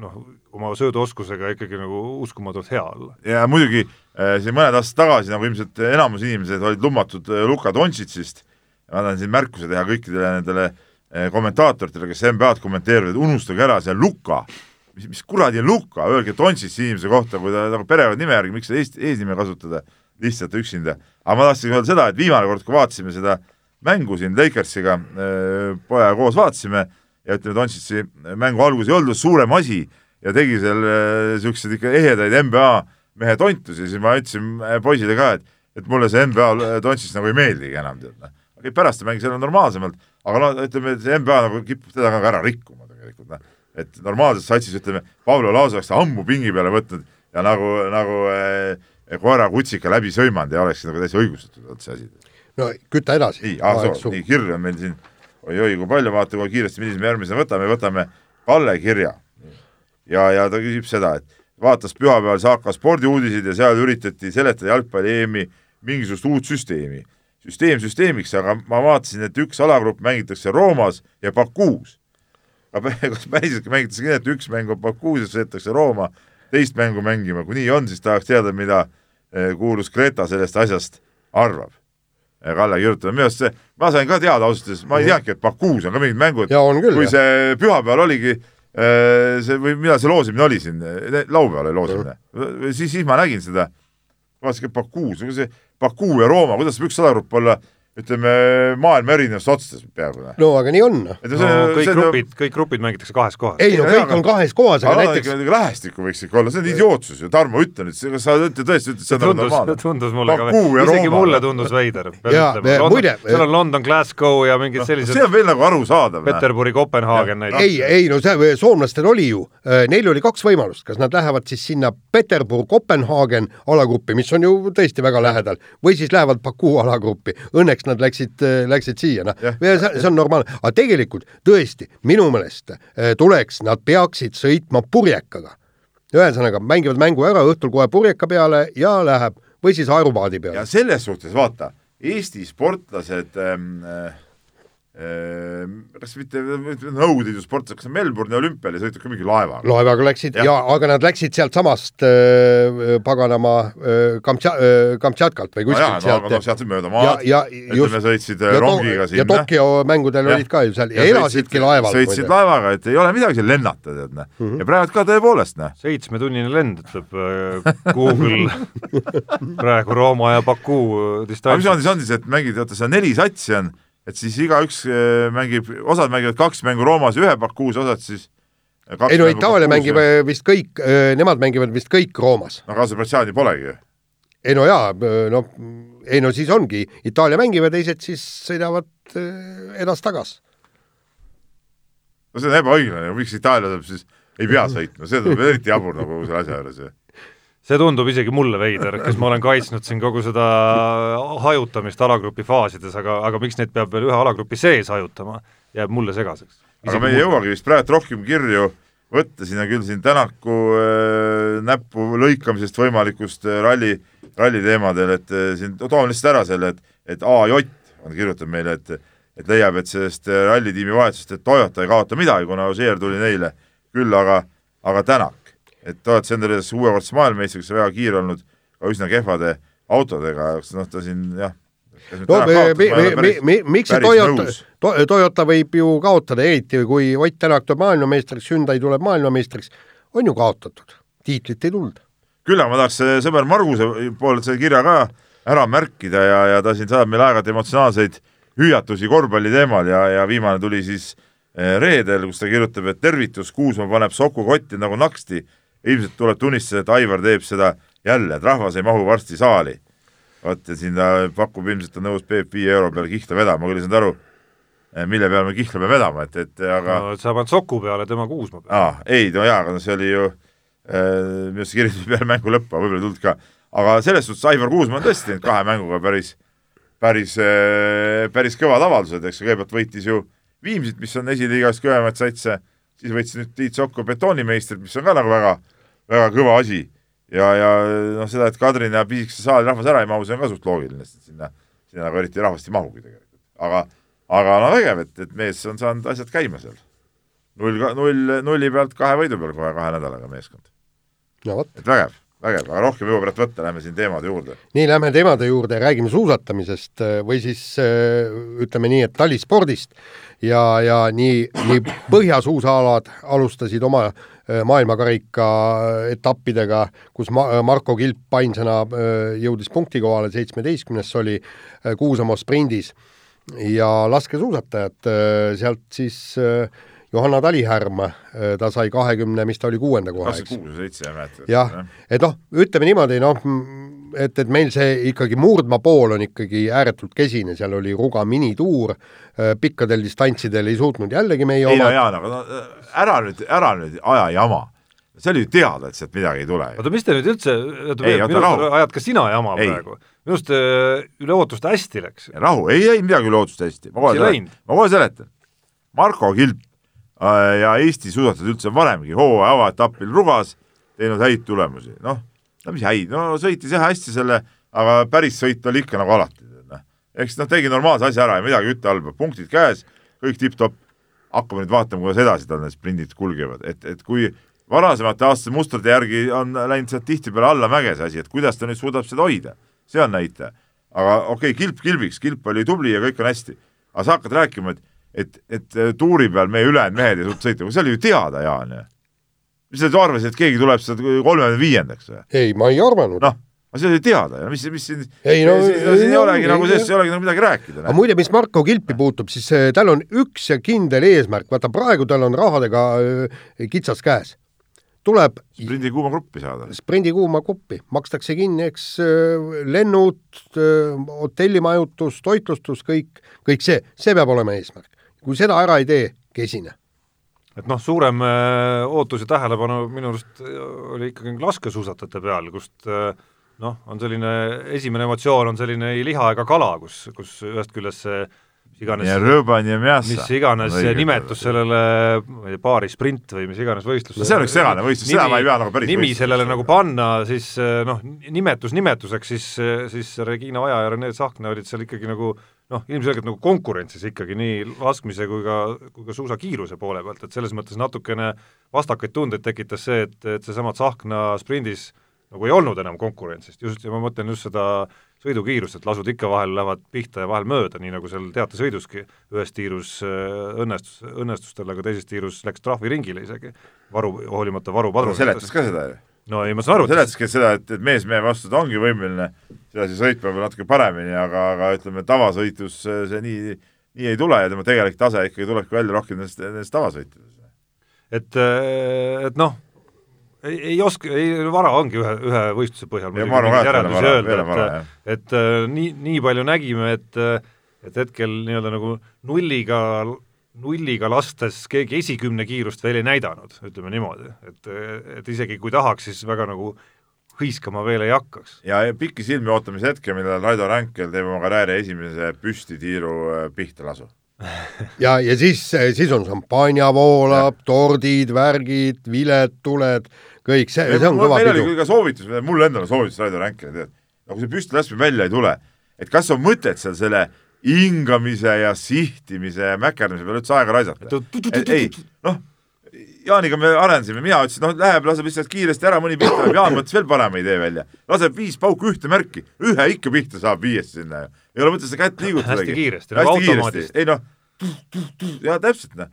Speaker 3: noh, oma sööduoskusega ikkagi nagu uskumatult hea olla.
Speaker 4: ja muidugi äh, siin mõned aastad tagasi, nagu ilmselt enamus inimesed olid lummatud äh, Luka Dontšitsist, ma tahan siin märkuse teha kõikidele nendele äh, kommentaatoritele, kes NBA-d kommenteerivad, unustage ära see Luka, mis, mis kuradi Luka, öelge Dontšits inimese kohta, kui ta nagu perekonnanime järgi, miks seda eest-, eesnime kasutada lihtsalt üksinda. aga ma tahtsin öelda seda, et viimane kord, kui vaatasime seda mängu siin Lakersiga äh, pojaga koos vaatasime ja ütleme, Dontšitsi mängu alguses ei olnud suurem asi ja tegi seal niisuguseid ikka ehedaid NBA mehe tontusi, siis ma ütlesin äh, poisile ka, et et mulle see NBA Dontšits nagu ei meeldigi enam, tead noh. pärast ta mängis jälle normaalsemalt, aga no ütleme, et see NBA nagu kipub teda ka ära rikkuma tegelikult noh, et normaalses satsis ütleme, Pablo Laas oleks ammu pingi peale võtnud ja nagu, nagu äh, koera kutsika läbi sõimanud ja oleks nagu täitsa õigustatud olnud see asi
Speaker 2: no küta edasi.
Speaker 4: nii, nii kirju on meil siin oi-oi kui palju, vaata kui kiiresti, millise me järgmisena võtame, võtame Kalle kirja. ja, ja ta küsib seda, et vaatas pühapäeval Saaka spordiuudiseid ja seal üritati seletada jalgpalli EM-i mingisugust uut süsteemi. süsteem süsteemiks, aga ma vaatasin, et üks alagrupp mängitakse Roomas ja Bakuus. Aga kas päriselt mängitakse nii, et üks mäng on Bakuus ja sõidetakse Rooma teist mängu mängima, kui nii on, siis tahaks teada, mida eh, kuulus Greta sellest asjast arvab. Kalle kirjutab, minu arust see, ma sain ka teada ausalt öeldes, ma ei teadnudki, et Bakuus on ka mingid mängud, kui see pühapäeval oligi äh, see või millal see loosimine oli siin, laupäeval oli loosimine, siis, siis ma nägin seda, vaatasin ka Bakuus, see Baku ja Rooma, kuidas saab üks alagrupp olla ütleme, maailma erinevates otsades peaaegu.
Speaker 2: no aga nii on.
Speaker 3: et no, kõik see, grupid no..., kõik grupid mängitakse kahes kohas.
Speaker 2: ei no kõik on kahes kohas, aga näiteks
Speaker 4: lähestikku võiks ikka olla, see on idiootsus ju, Tarmo, ütle nüüd, kas sa tõesti ütled, et see on
Speaker 3: normaalne? tundus mulle ka, isegi mulle tundus veider. seal on London, Glasgow ja mingid no, sellised
Speaker 4: see on veel nagu arusaadav.
Speaker 3: Peterburi, Kopenhaagen näiteks.
Speaker 2: ei, ei no see, soomlastel oli ju, äh, neil oli kaks võimalust, kas nad lähevad siis sinna Peterbur, Kopenhaagen alagruppi, mis on ju tõesti väga lähedal, või siis lähevad Baku alagruppi. Õnneks nad läksid läksid siia, noh, see on normaalne, aga tegelikult tõesti, minu meelest eh, tuleks, nad peaksid sõitma purjekaga. ühesõnaga, mängivad mängu ära, õhtul kohe purjeka peale ja läheb või siis aerupaadi peale.
Speaker 4: ja selles suhtes vaata, Eesti sportlased ähm, äh, kas mitte Nõukogude Liidu sportlased, kas Melbourne'i olümpiale sõitnud ka mingi laevaga?
Speaker 2: laevaga läksid ja, ja, aga nad läksid sealtsamast äh, paganama äh, Kamtša- äh,, Kamtšatkalt või kuskilt
Speaker 4: no, sealt. no sealt mööda maad, ütleme sõitsid ja rongiga sinna.
Speaker 2: ja Tokyo mängudel ja, olid ka ju seal ja, ja elasidki laeval.
Speaker 4: sõitsid laevaga, et ei ole midagi seal lennata, tead noh mm -hmm. ja praegu ka tõepoolest noh.
Speaker 3: seitsmetunnine lend, ütleb äh, Google praegu Rooma ja Baku distants.
Speaker 4: aga mis on siis, on siis, et mängid, oota, seal neli satsi on et siis igaüks äh, mängib, osad mängivad kaks mängu Roomas ja ühe Bakuus, osad siis
Speaker 2: ei no Itaalia mängib vist kõik, äh, nemad mängivad vist kõik Roomas.
Speaker 4: aga Aserbaidžaani polegi ju.
Speaker 2: ei no jaa, no ei no siis ongi, Itaalia mängib ja teised siis sõidavad äh, edas-tagas.
Speaker 4: no see on ebaõiglane, miks Itaalia saab siis, ei pea sõitma, see tundub eriti jabur nagu selle asja juures ju
Speaker 3: see tundub isegi mulle veider, kes ma olen kaitsnud siin kogu seda hajutamist alagrupi faasides, aga, aga miks neid peab veel ühe alagrupi sees hajutama, jääb mulle segaseks.
Speaker 4: aga me ei jõuagi vist praegu rohkem kirju võtta, siin on küll siin Tänaku äh, näppu lõikamisest võimalikust äh, ralli, ralli teemadel, et äh, siin toome lihtsalt ära selle, et, et AJ on kirjutanud meile, et et leiab, et sellest äh, rallitiimi vahetusest, et Toyota ei kaota midagi, kuna Ožeer tuli neile, küll aga, aga Tänak et oled sa endale uuekordse maailmameistriks väga kiire olnud ka üsna kehvade autodega, noh ta siin jah,
Speaker 2: no mi, mi, mi, mi, miks see Toyota, to, Toyota võib ju kaotada, eriti kui Ott Tänak tuleb maailmameistriks, Hyundai tuleb maailmameistriks, on ju kaotatud, tiitlit ei tulnud.
Speaker 4: küll aga ma tahaks eh, sõber Marguse poolelt selle kirja ka ära märkida ja, ja ta siin saadab meile aeg-ajalt emotsionaalseid hüüatusi korvpalli teemal ja, ja viimane tuli siis eh, reedel, kus ta kirjutab, et tervitus, Kuusma paneb soku kotti nagu naksti ilmselt tuleb tunnistada, et Aivar teeb seda jälle, et rahvas ei mahu varsti saali. vot ja siin ta pakub ilmselt on nõus Peep viie euro peale kihla vedama, ma küll ei saanud aru, eh, mille peale me kihla peame vedama, et, et aga
Speaker 3: no, sa paned Soku peale, tema Kuusma peale.
Speaker 4: aa, ei, no jaa, aga no see oli ju äh, minu arust kirjutati peale mängu lõppu, võib-olla ei tulnud ka. aga selles suhtes Aivar Kuusma on tõesti teinud kahe mänguga päris, päris äh,, päris kõvad avaldused, eks ju, kõigepealt võitis ju Viimsit, mis on esiliigas kõvemaid satse, siis võitis nüüd Tiit Sokko betoonimeistrit, mis on ka nagu väga väga kõva asi ja, ja noh, seda, et Kadrina ja pisikese saali rahvas ära ei mahu, see on ka suht loogiline, sest sinna, sinna nagu eriti rahvast ei mahugi tegelikult. aga, aga no vägev, et, et mees on saanud asjad käima seal. null, null, nulli pealt kahe võidu peal kohe kahe nädalaga meeskond. et vägev, vägev, aga rohkem jõuab praegu võtta, lähme siin teemade juurde.
Speaker 2: nii, lähme teemade juurde, räägime suusatamisest või siis ütleme nii, et talispordist ja, ja nii, nii põhjasuusaalad alustasid oma äh, Äh, maailmakarika etappidega, kus ma-, Marko Kilp ainsana äh, jõudis punkti kohale, seitsmeteistkümnes oli äh, Kuusamoo sprindis ja laskesuusatajad, sealt siis Johanna Talihärm, ta sai kahekümne, mis ta oli, kuuenda koha, eks?
Speaker 4: kuus või seitse, jah,
Speaker 2: jah, et noh, ütleme niimoodi, noh, et, et meil see ikkagi murdmaa pool on ikkagi ääretult kesine, seal oli Ruga minituur, pikkadel distantsidel ei suutnud jällegi meie
Speaker 4: ei oma... no Jaan, aga no ära nüüd, ära nüüd aja jama. see oli ju teada, et sealt midagi ei tule.
Speaker 3: oota, mis te nüüd üldse, ajad ka sina jama ei. praegu. minu arust äh, üle ootuste hästi läks.
Speaker 4: rahu, ei läinud midagi üle ootuste hästi, ma kohe seletan, ma kohe seletan. Marko Kilp äh, ja Eesti suusatajad üldse on varemgi hooaja avaetapil Rugas teinud häid tulemusi, noh, no mis häid, no sõitis jah hästi selle, aga päris sõit oli ikka nagu alati, noh. eks noh, tegi normaalse asja ära ja midagi ütle halba, punktid käes, kõik tipp-topp hakkame nüüd vaatama, kuidas edasi tal need sprindid kulgevad, et, et kui varasemate aastate mustrite järgi on läinud sealt tihtipeale allamäge see asi, et kuidas ta nüüd suudab seda hoida, see on näitaja. aga okei okay,, kilp kilbiks, kilp oli tubli ja kõik on hästi, aga sa hakkad rääkima, et et, et tuuri peal meie ülejäänud mehed ei suutnud sõita, see oli ju teada, Jaan ju. Mis sa arvasid, et keegi tuleb sealt kolmekümne viiendaks või?
Speaker 2: ei, ma ei arvanud.
Speaker 4: noh, aga see oli teada ja mis, mis siin,
Speaker 2: Ei, no-
Speaker 4: siin, siin ei
Speaker 2: no,
Speaker 4: olegi
Speaker 2: ei,
Speaker 4: nagu sellest ei olegi nagu midagi rääkida.
Speaker 2: aga muide, mis Marko Kilpi puutub, siis eh, tal on üks ja kindel eesmärk, vaata praegu tal on rahadega eh, kitsas käes. tuleb
Speaker 4: sprindi kuuma gruppi saada.
Speaker 2: sprindi kuuma kuppi, makstakse kinni, eks eh, lennud, hotellimajutus, toitlustus, kõik, kõik see, see peab olema eesmärk. kui seda ära ei tee, kesine
Speaker 3: et noh, suurem äh, ootus ja tähelepanu minu arust äh, oli ikkagi laskesuusatajate peal, kust äh, noh, on selline, esimene emotsioon on selline ei liha ega kala, kus, kus ühest küljest see iganes mis iganes see nimetus sellele, ma ei tea, paari sprint või mis iganes võistlus
Speaker 4: no see on üks segane võistlus, seda ma ei pea nagu päris
Speaker 3: nimi
Speaker 4: võistluseks.
Speaker 3: sellele nagu panna, siis noh, nimetus nimetuseks, siis, siis Regina Oja ja Rene Tsahkna olid seal ikkagi nagu noh, ilmselgelt nagu konkurentsis ikkagi nii laskmise kui ka, kui ka suusakiiruse poole pealt, et selles mõttes natukene vastakaid tundeid tekitas see, et, et seesama Tsahkna sprindis nagu ei olnud enam konkurentsist, just, ja ma mõtlen just seda sõidukiirust, et lasud ikka vahel lähevad pihta ja vahel mööda, nii nagu seal teatesõiduski ühes tiirus äh, õnnestus, õnnestus tal, aga teises tiirus läks trahviringile isegi, varu, hoolimata
Speaker 4: ta
Speaker 3: varupadrunitest.
Speaker 4: seletas ka seda ju.
Speaker 3: no ei, ma saan aru, et
Speaker 4: seletaski seda, et, et mees mehe vastu ta ongi võimeline sedasi sõitma võib-olla natuke paremini, aga, aga ütleme, tavasõitus see nii, nii ei tule ja tema tegelik tase ikkagi tulebki välja rohkem nendest, nendest tavasõitudest.
Speaker 3: et, et noh, ei, ei oska, ei vara ongi ühe, ühe võistluse põhjal
Speaker 4: Ja veel veel on vara,
Speaker 3: öelda, et, et äh, nii, nii palju nägime, et et hetkel nii-öelda nagu nulliga, nulliga lastes keegi esikümne kiirust veel ei näidanud, ütleme niimoodi, et, et isegi kui tahaks, siis väga nagu hõiskama veel ei hakkaks.
Speaker 4: ja pikisilmi ootamise hetke, millal Raido Ränkel teeb oma karjääri esimese püstitiiru äh, pihta lasu.
Speaker 2: ja, ja siis, siis on šampanja voolab, tordid, värgid, viled, tuled, kõik see, see on kõva
Speaker 4: meil oli
Speaker 2: pidu.
Speaker 4: ka soovitus, mul endal on soovitus Raido Ränkile, tead, nagu see püsti laskmine välja ei tule, et kas on mõtet seal selle hingamise ja sihtimise ja mäkerdamise peale üldse aega raisata. ei, noh, Jaaniga me arendasime, mina ütlesin, noh, läheb, laseb lihtsalt kiiresti ära, mõni pihta läheb, Jaan mõtles veel parema idee välja. laseb viis pauku ühte märki, ühe ikka pihta saab viiest sinna ju. ei ole mõtet seda kätt liigutadagi.
Speaker 3: Hästi kiiresti, nagu automaadist.
Speaker 4: ei noh, ja täpselt noh.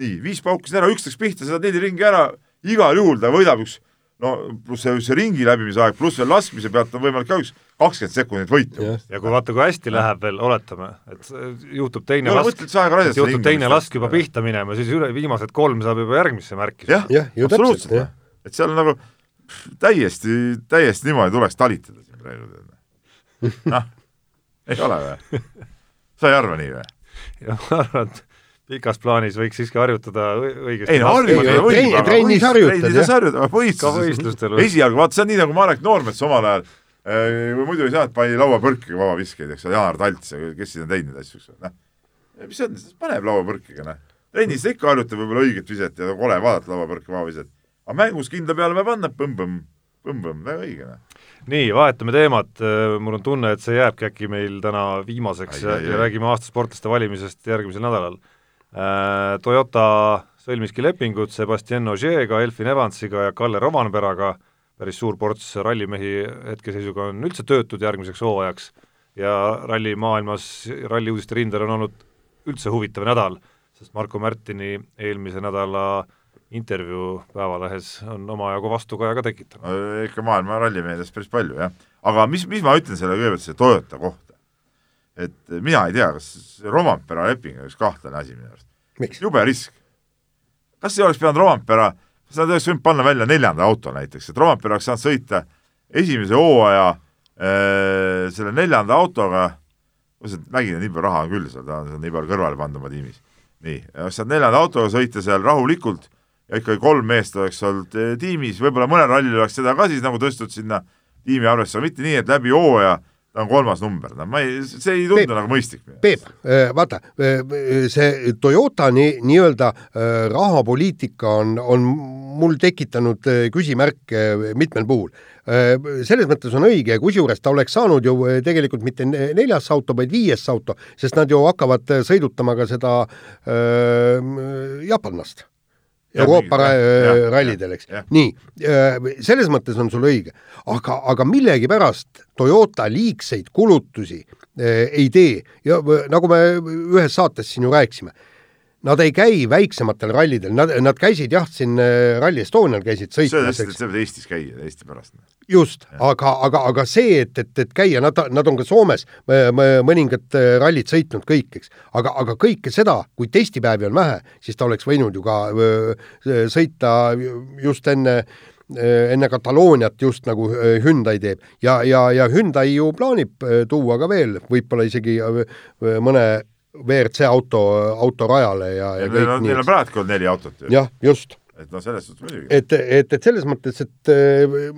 Speaker 4: nii, viis pauku siin ära, üks läks pihta, saad neli ringi ära, igal juhul ta võidab üks no pluss see, see ringi läbimise aeg, pluss veel laskmise pealt on võimalik ka üks kakskümmend sekundit võitu.
Speaker 3: ja kui vaata, kui hästi läheb veel, oletame, et juhtub teine
Speaker 4: ei ole
Speaker 3: lask, juhtub teine lask juba pihta minema, siis üle, viimased kolm saab juba järgmisse märki.
Speaker 4: jah
Speaker 2: Jah, ju
Speaker 4: absoluutselt
Speaker 2: täpselt, jah.
Speaker 4: et seal on nagu pff, täiesti, täiesti niimoodi tuleks talitada siin praegu. noh, ei ole või? sa ei arva nii või?
Speaker 3: ja ma arvan, et pikas plaanis võiks siiski harjutada õigesti.
Speaker 4: ei no harjutada
Speaker 2: ei,
Speaker 4: võib, aga
Speaker 2: trennis
Speaker 4: harjutada, aga
Speaker 3: võistlustel.
Speaker 4: esialgu, vaata see on nii nagu Marek Noormets omal ajal äh, või muidu ei saanud, pani lauapõrkiga vabaviskeid, eks ole, Jaanar Talts ja kes siin on teinud neid asju, eks ole, noh. mis see on, paneb lauapõrkiga, noh. trennis ikka harjutab võib-olla õiget viset ja kole vaadata lauapõrke vabaviset. aga mängus kindla peale peab andma põmm-põmm, põmm-põmm, väga õige, noh.
Speaker 3: nii, vahetame teemat, mul on tunne, et see jääbki äkki meil täna viimaseks
Speaker 4: Ai,
Speaker 3: ja,
Speaker 4: ai,
Speaker 3: ja räägime aasta sportlaste valimisest järgmisel nädalal. Toyota sõlmiski lepingud Sebastian Ogier'ga, Elfin Evansiga ja Kalle Rovanperaga, päris suur ports rallimehi hetkeseisuga on üldse töötud järgmiseks hooajaks ja rallimaailmas, ralliuudiste rindel on olnud üldse huvitav nädal, sest Marko Märtini eelmise nädala intervjuu Päevalehes on omajagu vastukaja ka tekitanud.
Speaker 4: ikka maailma rallimeedias päris palju, jah. aga mis, mis ma ütlen selle kõigepealt selle Toyota kohta? Et mina ei tea, kas Rompera leping on üks kahtlane asi minu arust. jube risk. kas ei oleks pidanud Rompera, kas nad oleks võinud panna välja neljanda auto näiteks, et Rompera oleks saanud sõita esimese hooaja äh, selle neljanda autoga, ma ütlesin, et Mägine nii palju raha on küll seal, ta on nii palju kõrvale pannud oma tiimis. nii, oleks saanud neljanda autoga sõita seal rahulikult ja ikkagi kolm meest oleks olnud eh, tiimis, võib-olla mõnel rallil oleks seda ka siis nagu tõstud sinna tiimi arvesse, mitte nii, et läbi hooaja ta on kolmas number, no ma ei, see ei tundu
Speaker 2: Peep.
Speaker 4: nagu mõistlik.
Speaker 2: Peep, vaata, see Toyota nii, nii-öelda äh, rahapoliitika on, on mul tekitanud äh, küsimärke mitmel puhul. Selles mõttes on õige, kusjuures ta oleks saanud ju äh, tegelikult mitte ne- neljas auto, vaid viies auto, sest nad ju hakkavad äh, sõidutama ka seda äh, jaapanlast Euroopa ra-
Speaker 4: jah,
Speaker 2: rallidel, eks. nii, selles mõttes on sul õige, aga, aga millegipärast Toyota liigseid kulutusi ei tee. Ja nagu me ühes saates siin ju rääkisime, nad ei käi väiksematel rallidel, nad, nad käisid jah, siin äh, Rally Estonial käisid sõitmas,
Speaker 4: sa pead Eestis käia, Eesti pärast.
Speaker 2: just, aga, aga, aga see, et, et, et käia, nad, nad on ka Soomes äh, mõningad äh, rallid sõitnud kõik, eks, aga, aga kõike seda, kui testipäevi on vähe, siis ta oleks võinud ju ka öö, sõita just enne enne Katalooniat just nagu Hyundai teeb. Ja, ja, ja Hyundai ju plaanib tuua ka veel võib-olla isegi mõne WRC auto, auto rajale ja, ja
Speaker 4: Neil
Speaker 2: kõik
Speaker 4: on,
Speaker 2: nii
Speaker 4: neil on. praegu neli autot ju.
Speaker 2: jah, just
Speaker 4: et noh, selles suhtes muidugi.
Speaker 2: et, et, et selles mõttes, et äh,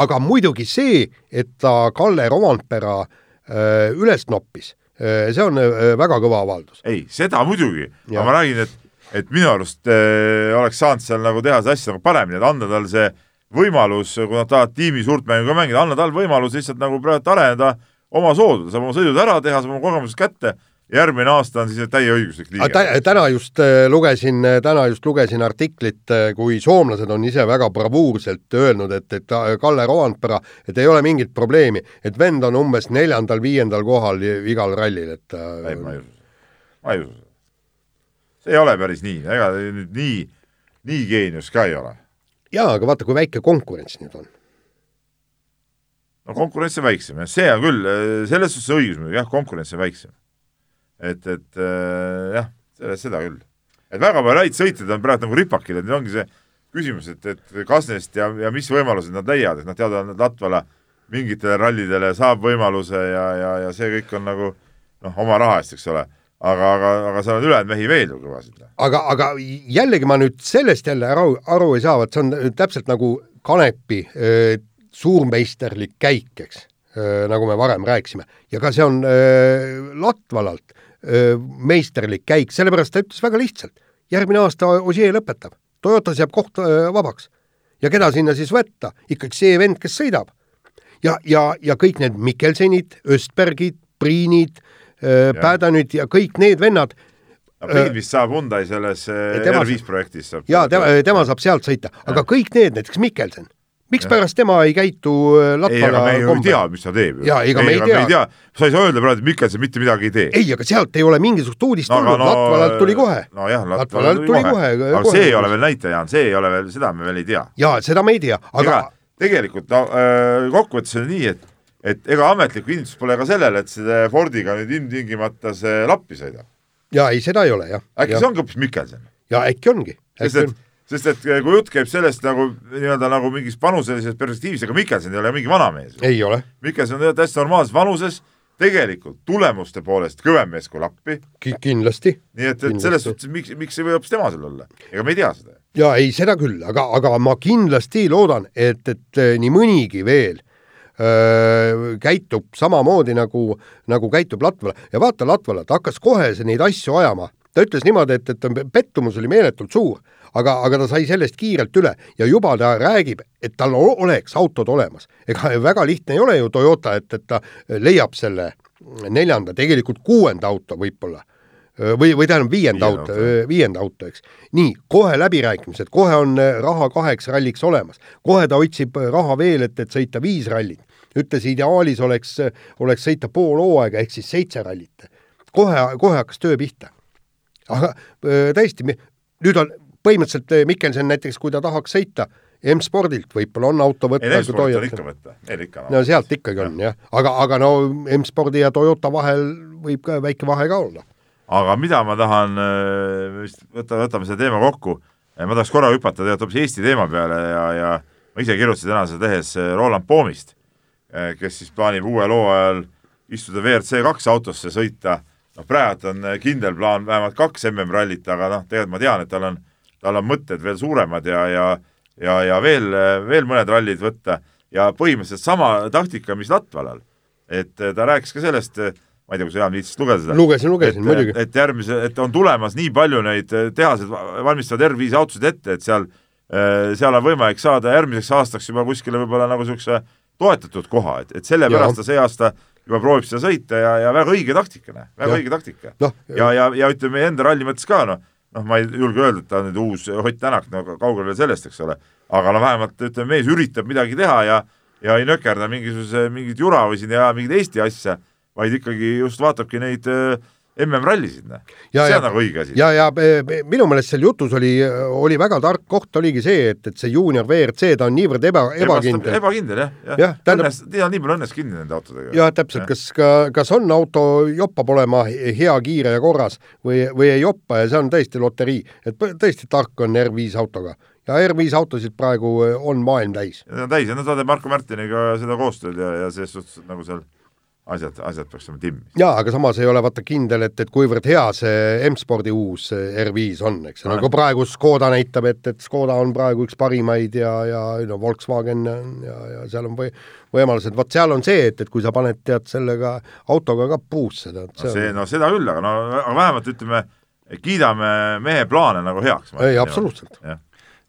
Speaker 2: aga muidugi see, et ta Kalle Rovanpera äh, üles noppis äh,, see on äh, väga kõva avaldus.
Speaker 4: ei, seda muidugi, aga ma räägin, et, et minu arust äh, oleks saanud seal nagu teha seda asja nagu paremini, et anda tal see võimalus, kui nad tahavad tiimi suurt mängu ka mängida, anda tal võimalus lihtsalt nagu praegu areneda oma soodu, ta saab oma sõidud ära teha, saab oma kogemused kätte ja järgmine aasta on siis täieõiguslik liige.
Speaker 2: täna just äh, lugesin, täna just lugesin artiklit, kui soomlased on ise väga bravuurselt öelnud, et, et Kalle Rovanpera, et ei ole mingit probleemi, et vend on umbes neljandal-viiendal kohal igal rallil, et
Speaker 4: ei, ma ei usu seda, ma ei usu seda. see ei ole päris nii, ega nüüd nii, nii geenius ka ei ole.
Speaker 2: jaa, aga vaata, kui väike konkurents nüüd on.
Speaker 4: no konkurents on väiksem jah, see on küll, selles suhtes õigus muidugi jah, konkurents on väiksem. et, et äh, jah, seda küll. et väga palju häid sõitjaid on praegu nagu ripakil, et nüüd ongi see küsimus, et, et kas neist ja, ja mis võimalused nad leiavad, et noh, teada, Latvala mingitele rallidele saab võimaluse ja, ja, ja see kõik on nagu noh, oma raha eest, eks ole. aga, aga, aga seal on ülejäänud mehi veel ju kõvasid.
Speaker 2: aga, aga jällegi ma nüüd sellest jälle aru, aru ei saa, vot see on täpselt nagu Kanepi öö, suurmeisterlik käik, eks, nagu me varem rääkisime. ja ka see on öö, Latvalalt meisterlik käik, sellepärast ta ütles väga lihtsalt, järgmine aasta Ossier lõpetab, Toyotas jääb koht vabaks. ja keda sinna siis võtta, ikkagi see vend, kes sõidab. ja, ja, ja kõik need Mikkelsenid, Östbergid, Priinid, Pädanid ja kõik need vennad
Speaker 4: Priin vist saab Hyundai selles äh,
Speaker 2: tema-
Speaker 4: R5 projektis saab
Speaker 2: jaa, tema, tema saab sealt sõita, aga kõik need, näiteks Mikkelsen, mikspärast tema ei käitu äh,
Speaker 4: ei, aga
Speaker 2: Latvala
Speaker 4: me ju ei tea, mis ta teeb.
Speaker 2: Jaa, ega me ei tea.
Speaker 4: sa ei saa öelda praegu, et Mikkelson mitte midagi ei tee.
Speaker 2: ei, aga sealt ei ole mingisugust uudist tulnud no,, Latvalalt tuli kohe.
Speaker 4: nojah,
Speaker 2: Latvalalt tuli kohe,
Speaker 4: aga
Speaker 2: kohe.
Speaker 4: see ei ole veel näitaja, Jaan, see ei ole veel, seda me veel ei tea.
Speaker 2: jaa, seda me ei tea, aga
Speaker 4: ega tegelikult no, äh, kokkuvõttes on nii, et, et ega ametlikku kinnitust pole ka sellele, et selle Fordiga nüüd ilmtingimata see lappi sõidab.
Speaker 2: jaa, ei seda ei ole jah.
Speaker 4: äkki see ongi hoopis Mikkelson?
Speaker 2: ja äkki ongi.
Speaker 4: sest et, sest et kui jutt käib sellest nagu nii-öelda nagu mingist vanuselisest perspektiivist, ega Mikkelson ei ole mingi vanamees.
Speaker 2: ei ole,
Speaker 4: Mikkelson on täiesti normaalses vanuses, tegelikult tulemuste poolest kõvem mees kui Lappi,
Speaker 2: kindlasti.
Speaker 4: nii et, et selles suhtes miks, miks ei või hoopis tema seal olla, ega me ei tea seda.
Speaker 2: jaa, ei seda küll, aga, aga ma kindlasti loodan, et, et äh, nii mõnigi veel öö, käitub samamoodi nagu, nagu käitub Latvala. Ja vaata Latvala, ta hakkas kohe neid asju ajama, ta ütles niimoodi, et, et pettumus oli meeletult suur, aga, aga ta sai sellest kiirelt üle ja juba ta räägib, et tal oleks autod olemas. ega väga lihtne ei ole ju Toyota, et, et ta leiab selle neljanda, tegelikult kuuenda auto võib-olla või, või tähendab viienda auto viienda auto, eks. nii, kohe läbirääkimised, kohe on äh, raha kaheks ralliks olemas, kohe ta otsib raha veel, et, et sõita viis rallit. ütles ideaalis oleks, oleks sõita pool hooaega ehk siis seitse rallit. kohe, kohe hakkas töö pihta. aga äh, tõesti, nüüd on põhimõtteliselt äh, Mikkelson näiteks, kui ta tahaks sõita M-spordilt võib-olla on auto võtta.
Speaker 4: ei, Nelsport on ikka võtta, neil ikka
Speaker 2: no sealt ikkagi on jah, aga, aga no M-spordi ja Toyota vahel võib ka väike vahe ka olla.
Speaker 4: aga mida ma tahan, vist võta, võtame selle teema kokku, ma tahaks korra hüpata tegelikult hoopis Eesti teema peale ja, ja ma ise kirjutasin täna seda tehes Roland Poomist, kes siis plaanib uuel hooajal istuda WRC kaks autosse, sõita, noh praegu on kindel plaan vähemalt kaks MM-rallit, aga noh, tegelikult ma tean, et tal on, tal on mõtted veel suuremad ja, ja ja, ja veel, veel mõned rallid võtta ja põhimõtteliselt sama taktika, mis Latvalal. et äh, ta rääkis ka sellest, ma ei tea, kui sa Jaan viitsisid lugeda seda
Speaker 2: lugesin, lugesin
Speaker 4: et,
Speaker 2: muidugi.
Speaker 4: et järgmise, et on tulemas nii palju neid eh, tehased va- valmistavad R5 autosid ette, et seal, seal on võimalik saada järgmiseks aastaks juba kuskile võib-olla nagu niisuguse toetatud koha, et, et sellepärast ta see aasta juba proovib seda sõita ja, ja väga õige taktika, noh, väga
Speaker 2: Jah.
Speaker 4: õige taktika.
Speaker 2: noh,
Speaker 4: ja, ja, ja ütleme enda ralli mõttes ka noh, noh, ma ei julge öelda, et ta on nüüd uus Ott Tänak, no kaugel veel sellest, eks ole, aga no vähemalt ütleme, mees üritab midagi teha ja ja ei nökerda mingisuguse, mingit jura või siin ja mingit Eesti asja, vaid ikkagi just vaatabki neid äh, MM-rallisid, noh. see
Speaker 2: ja,
Speaker 4: on nagu õige asi.
Speaker 2: ja, ja e, e, minu meelest seal jutus oli, oli väga tark koht oligi see, et, et see juunior WRC, ta on niivõrd eba, ebakindel.
Speaker 4: ebakindel jah, jah
Speaker 2: ja, tähendab,
Speaker 4: õnnes, ta on nii palju õnnes kinni nende autodega.
Speaker 2: jah, täpselt, kas ka, kas on auto joppab olema hea, kiire ja korras või, või ei joppa ja see on tõesti loterii, et tõesti tark on R5 autoga ja R5 autosid praegu on maailm täis.
Speaker 4: Need on täis ja nad saavad Marko Märtiniga seda koostööd ja, ja selles suhtes nagu seal asjad, asjad peaks olema timmis.
Speaker 2: jaa, aga samas ei ole vaata kindel, et, et kuivõrd hea see M-spordi uus R5 on, eks, nagu praegu Škoda näitab, et, et Škoda on praegu üks parimaid ja, ja no Volkswagen ja, ja seal on või võimalused, vot seal on see, et, et kui sa paned tead sellega autoga ka puusse, tead
Speaker 4: no see, no seda küll, aga no aga vähemalt ütleme, kiidame mehe plaane nagu heaks.
Speaker 2: ei, absoluutselt.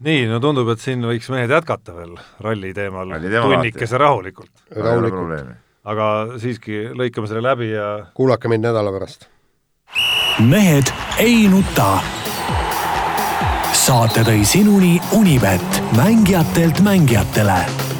Speaker 3: nii, no tundub, et siin võiks mehed jätkata veel ralli teemal tunnikese rahulikult.
Speaker 2: rahulikult
Speaker 3: aga siiski lõikame selle läbi ja
Speaker 2: kuulake meid nädala pärast.
Speaker 1: mehed ei nuta. saate tõi sinuni Unibet, mängijatelt mängijatele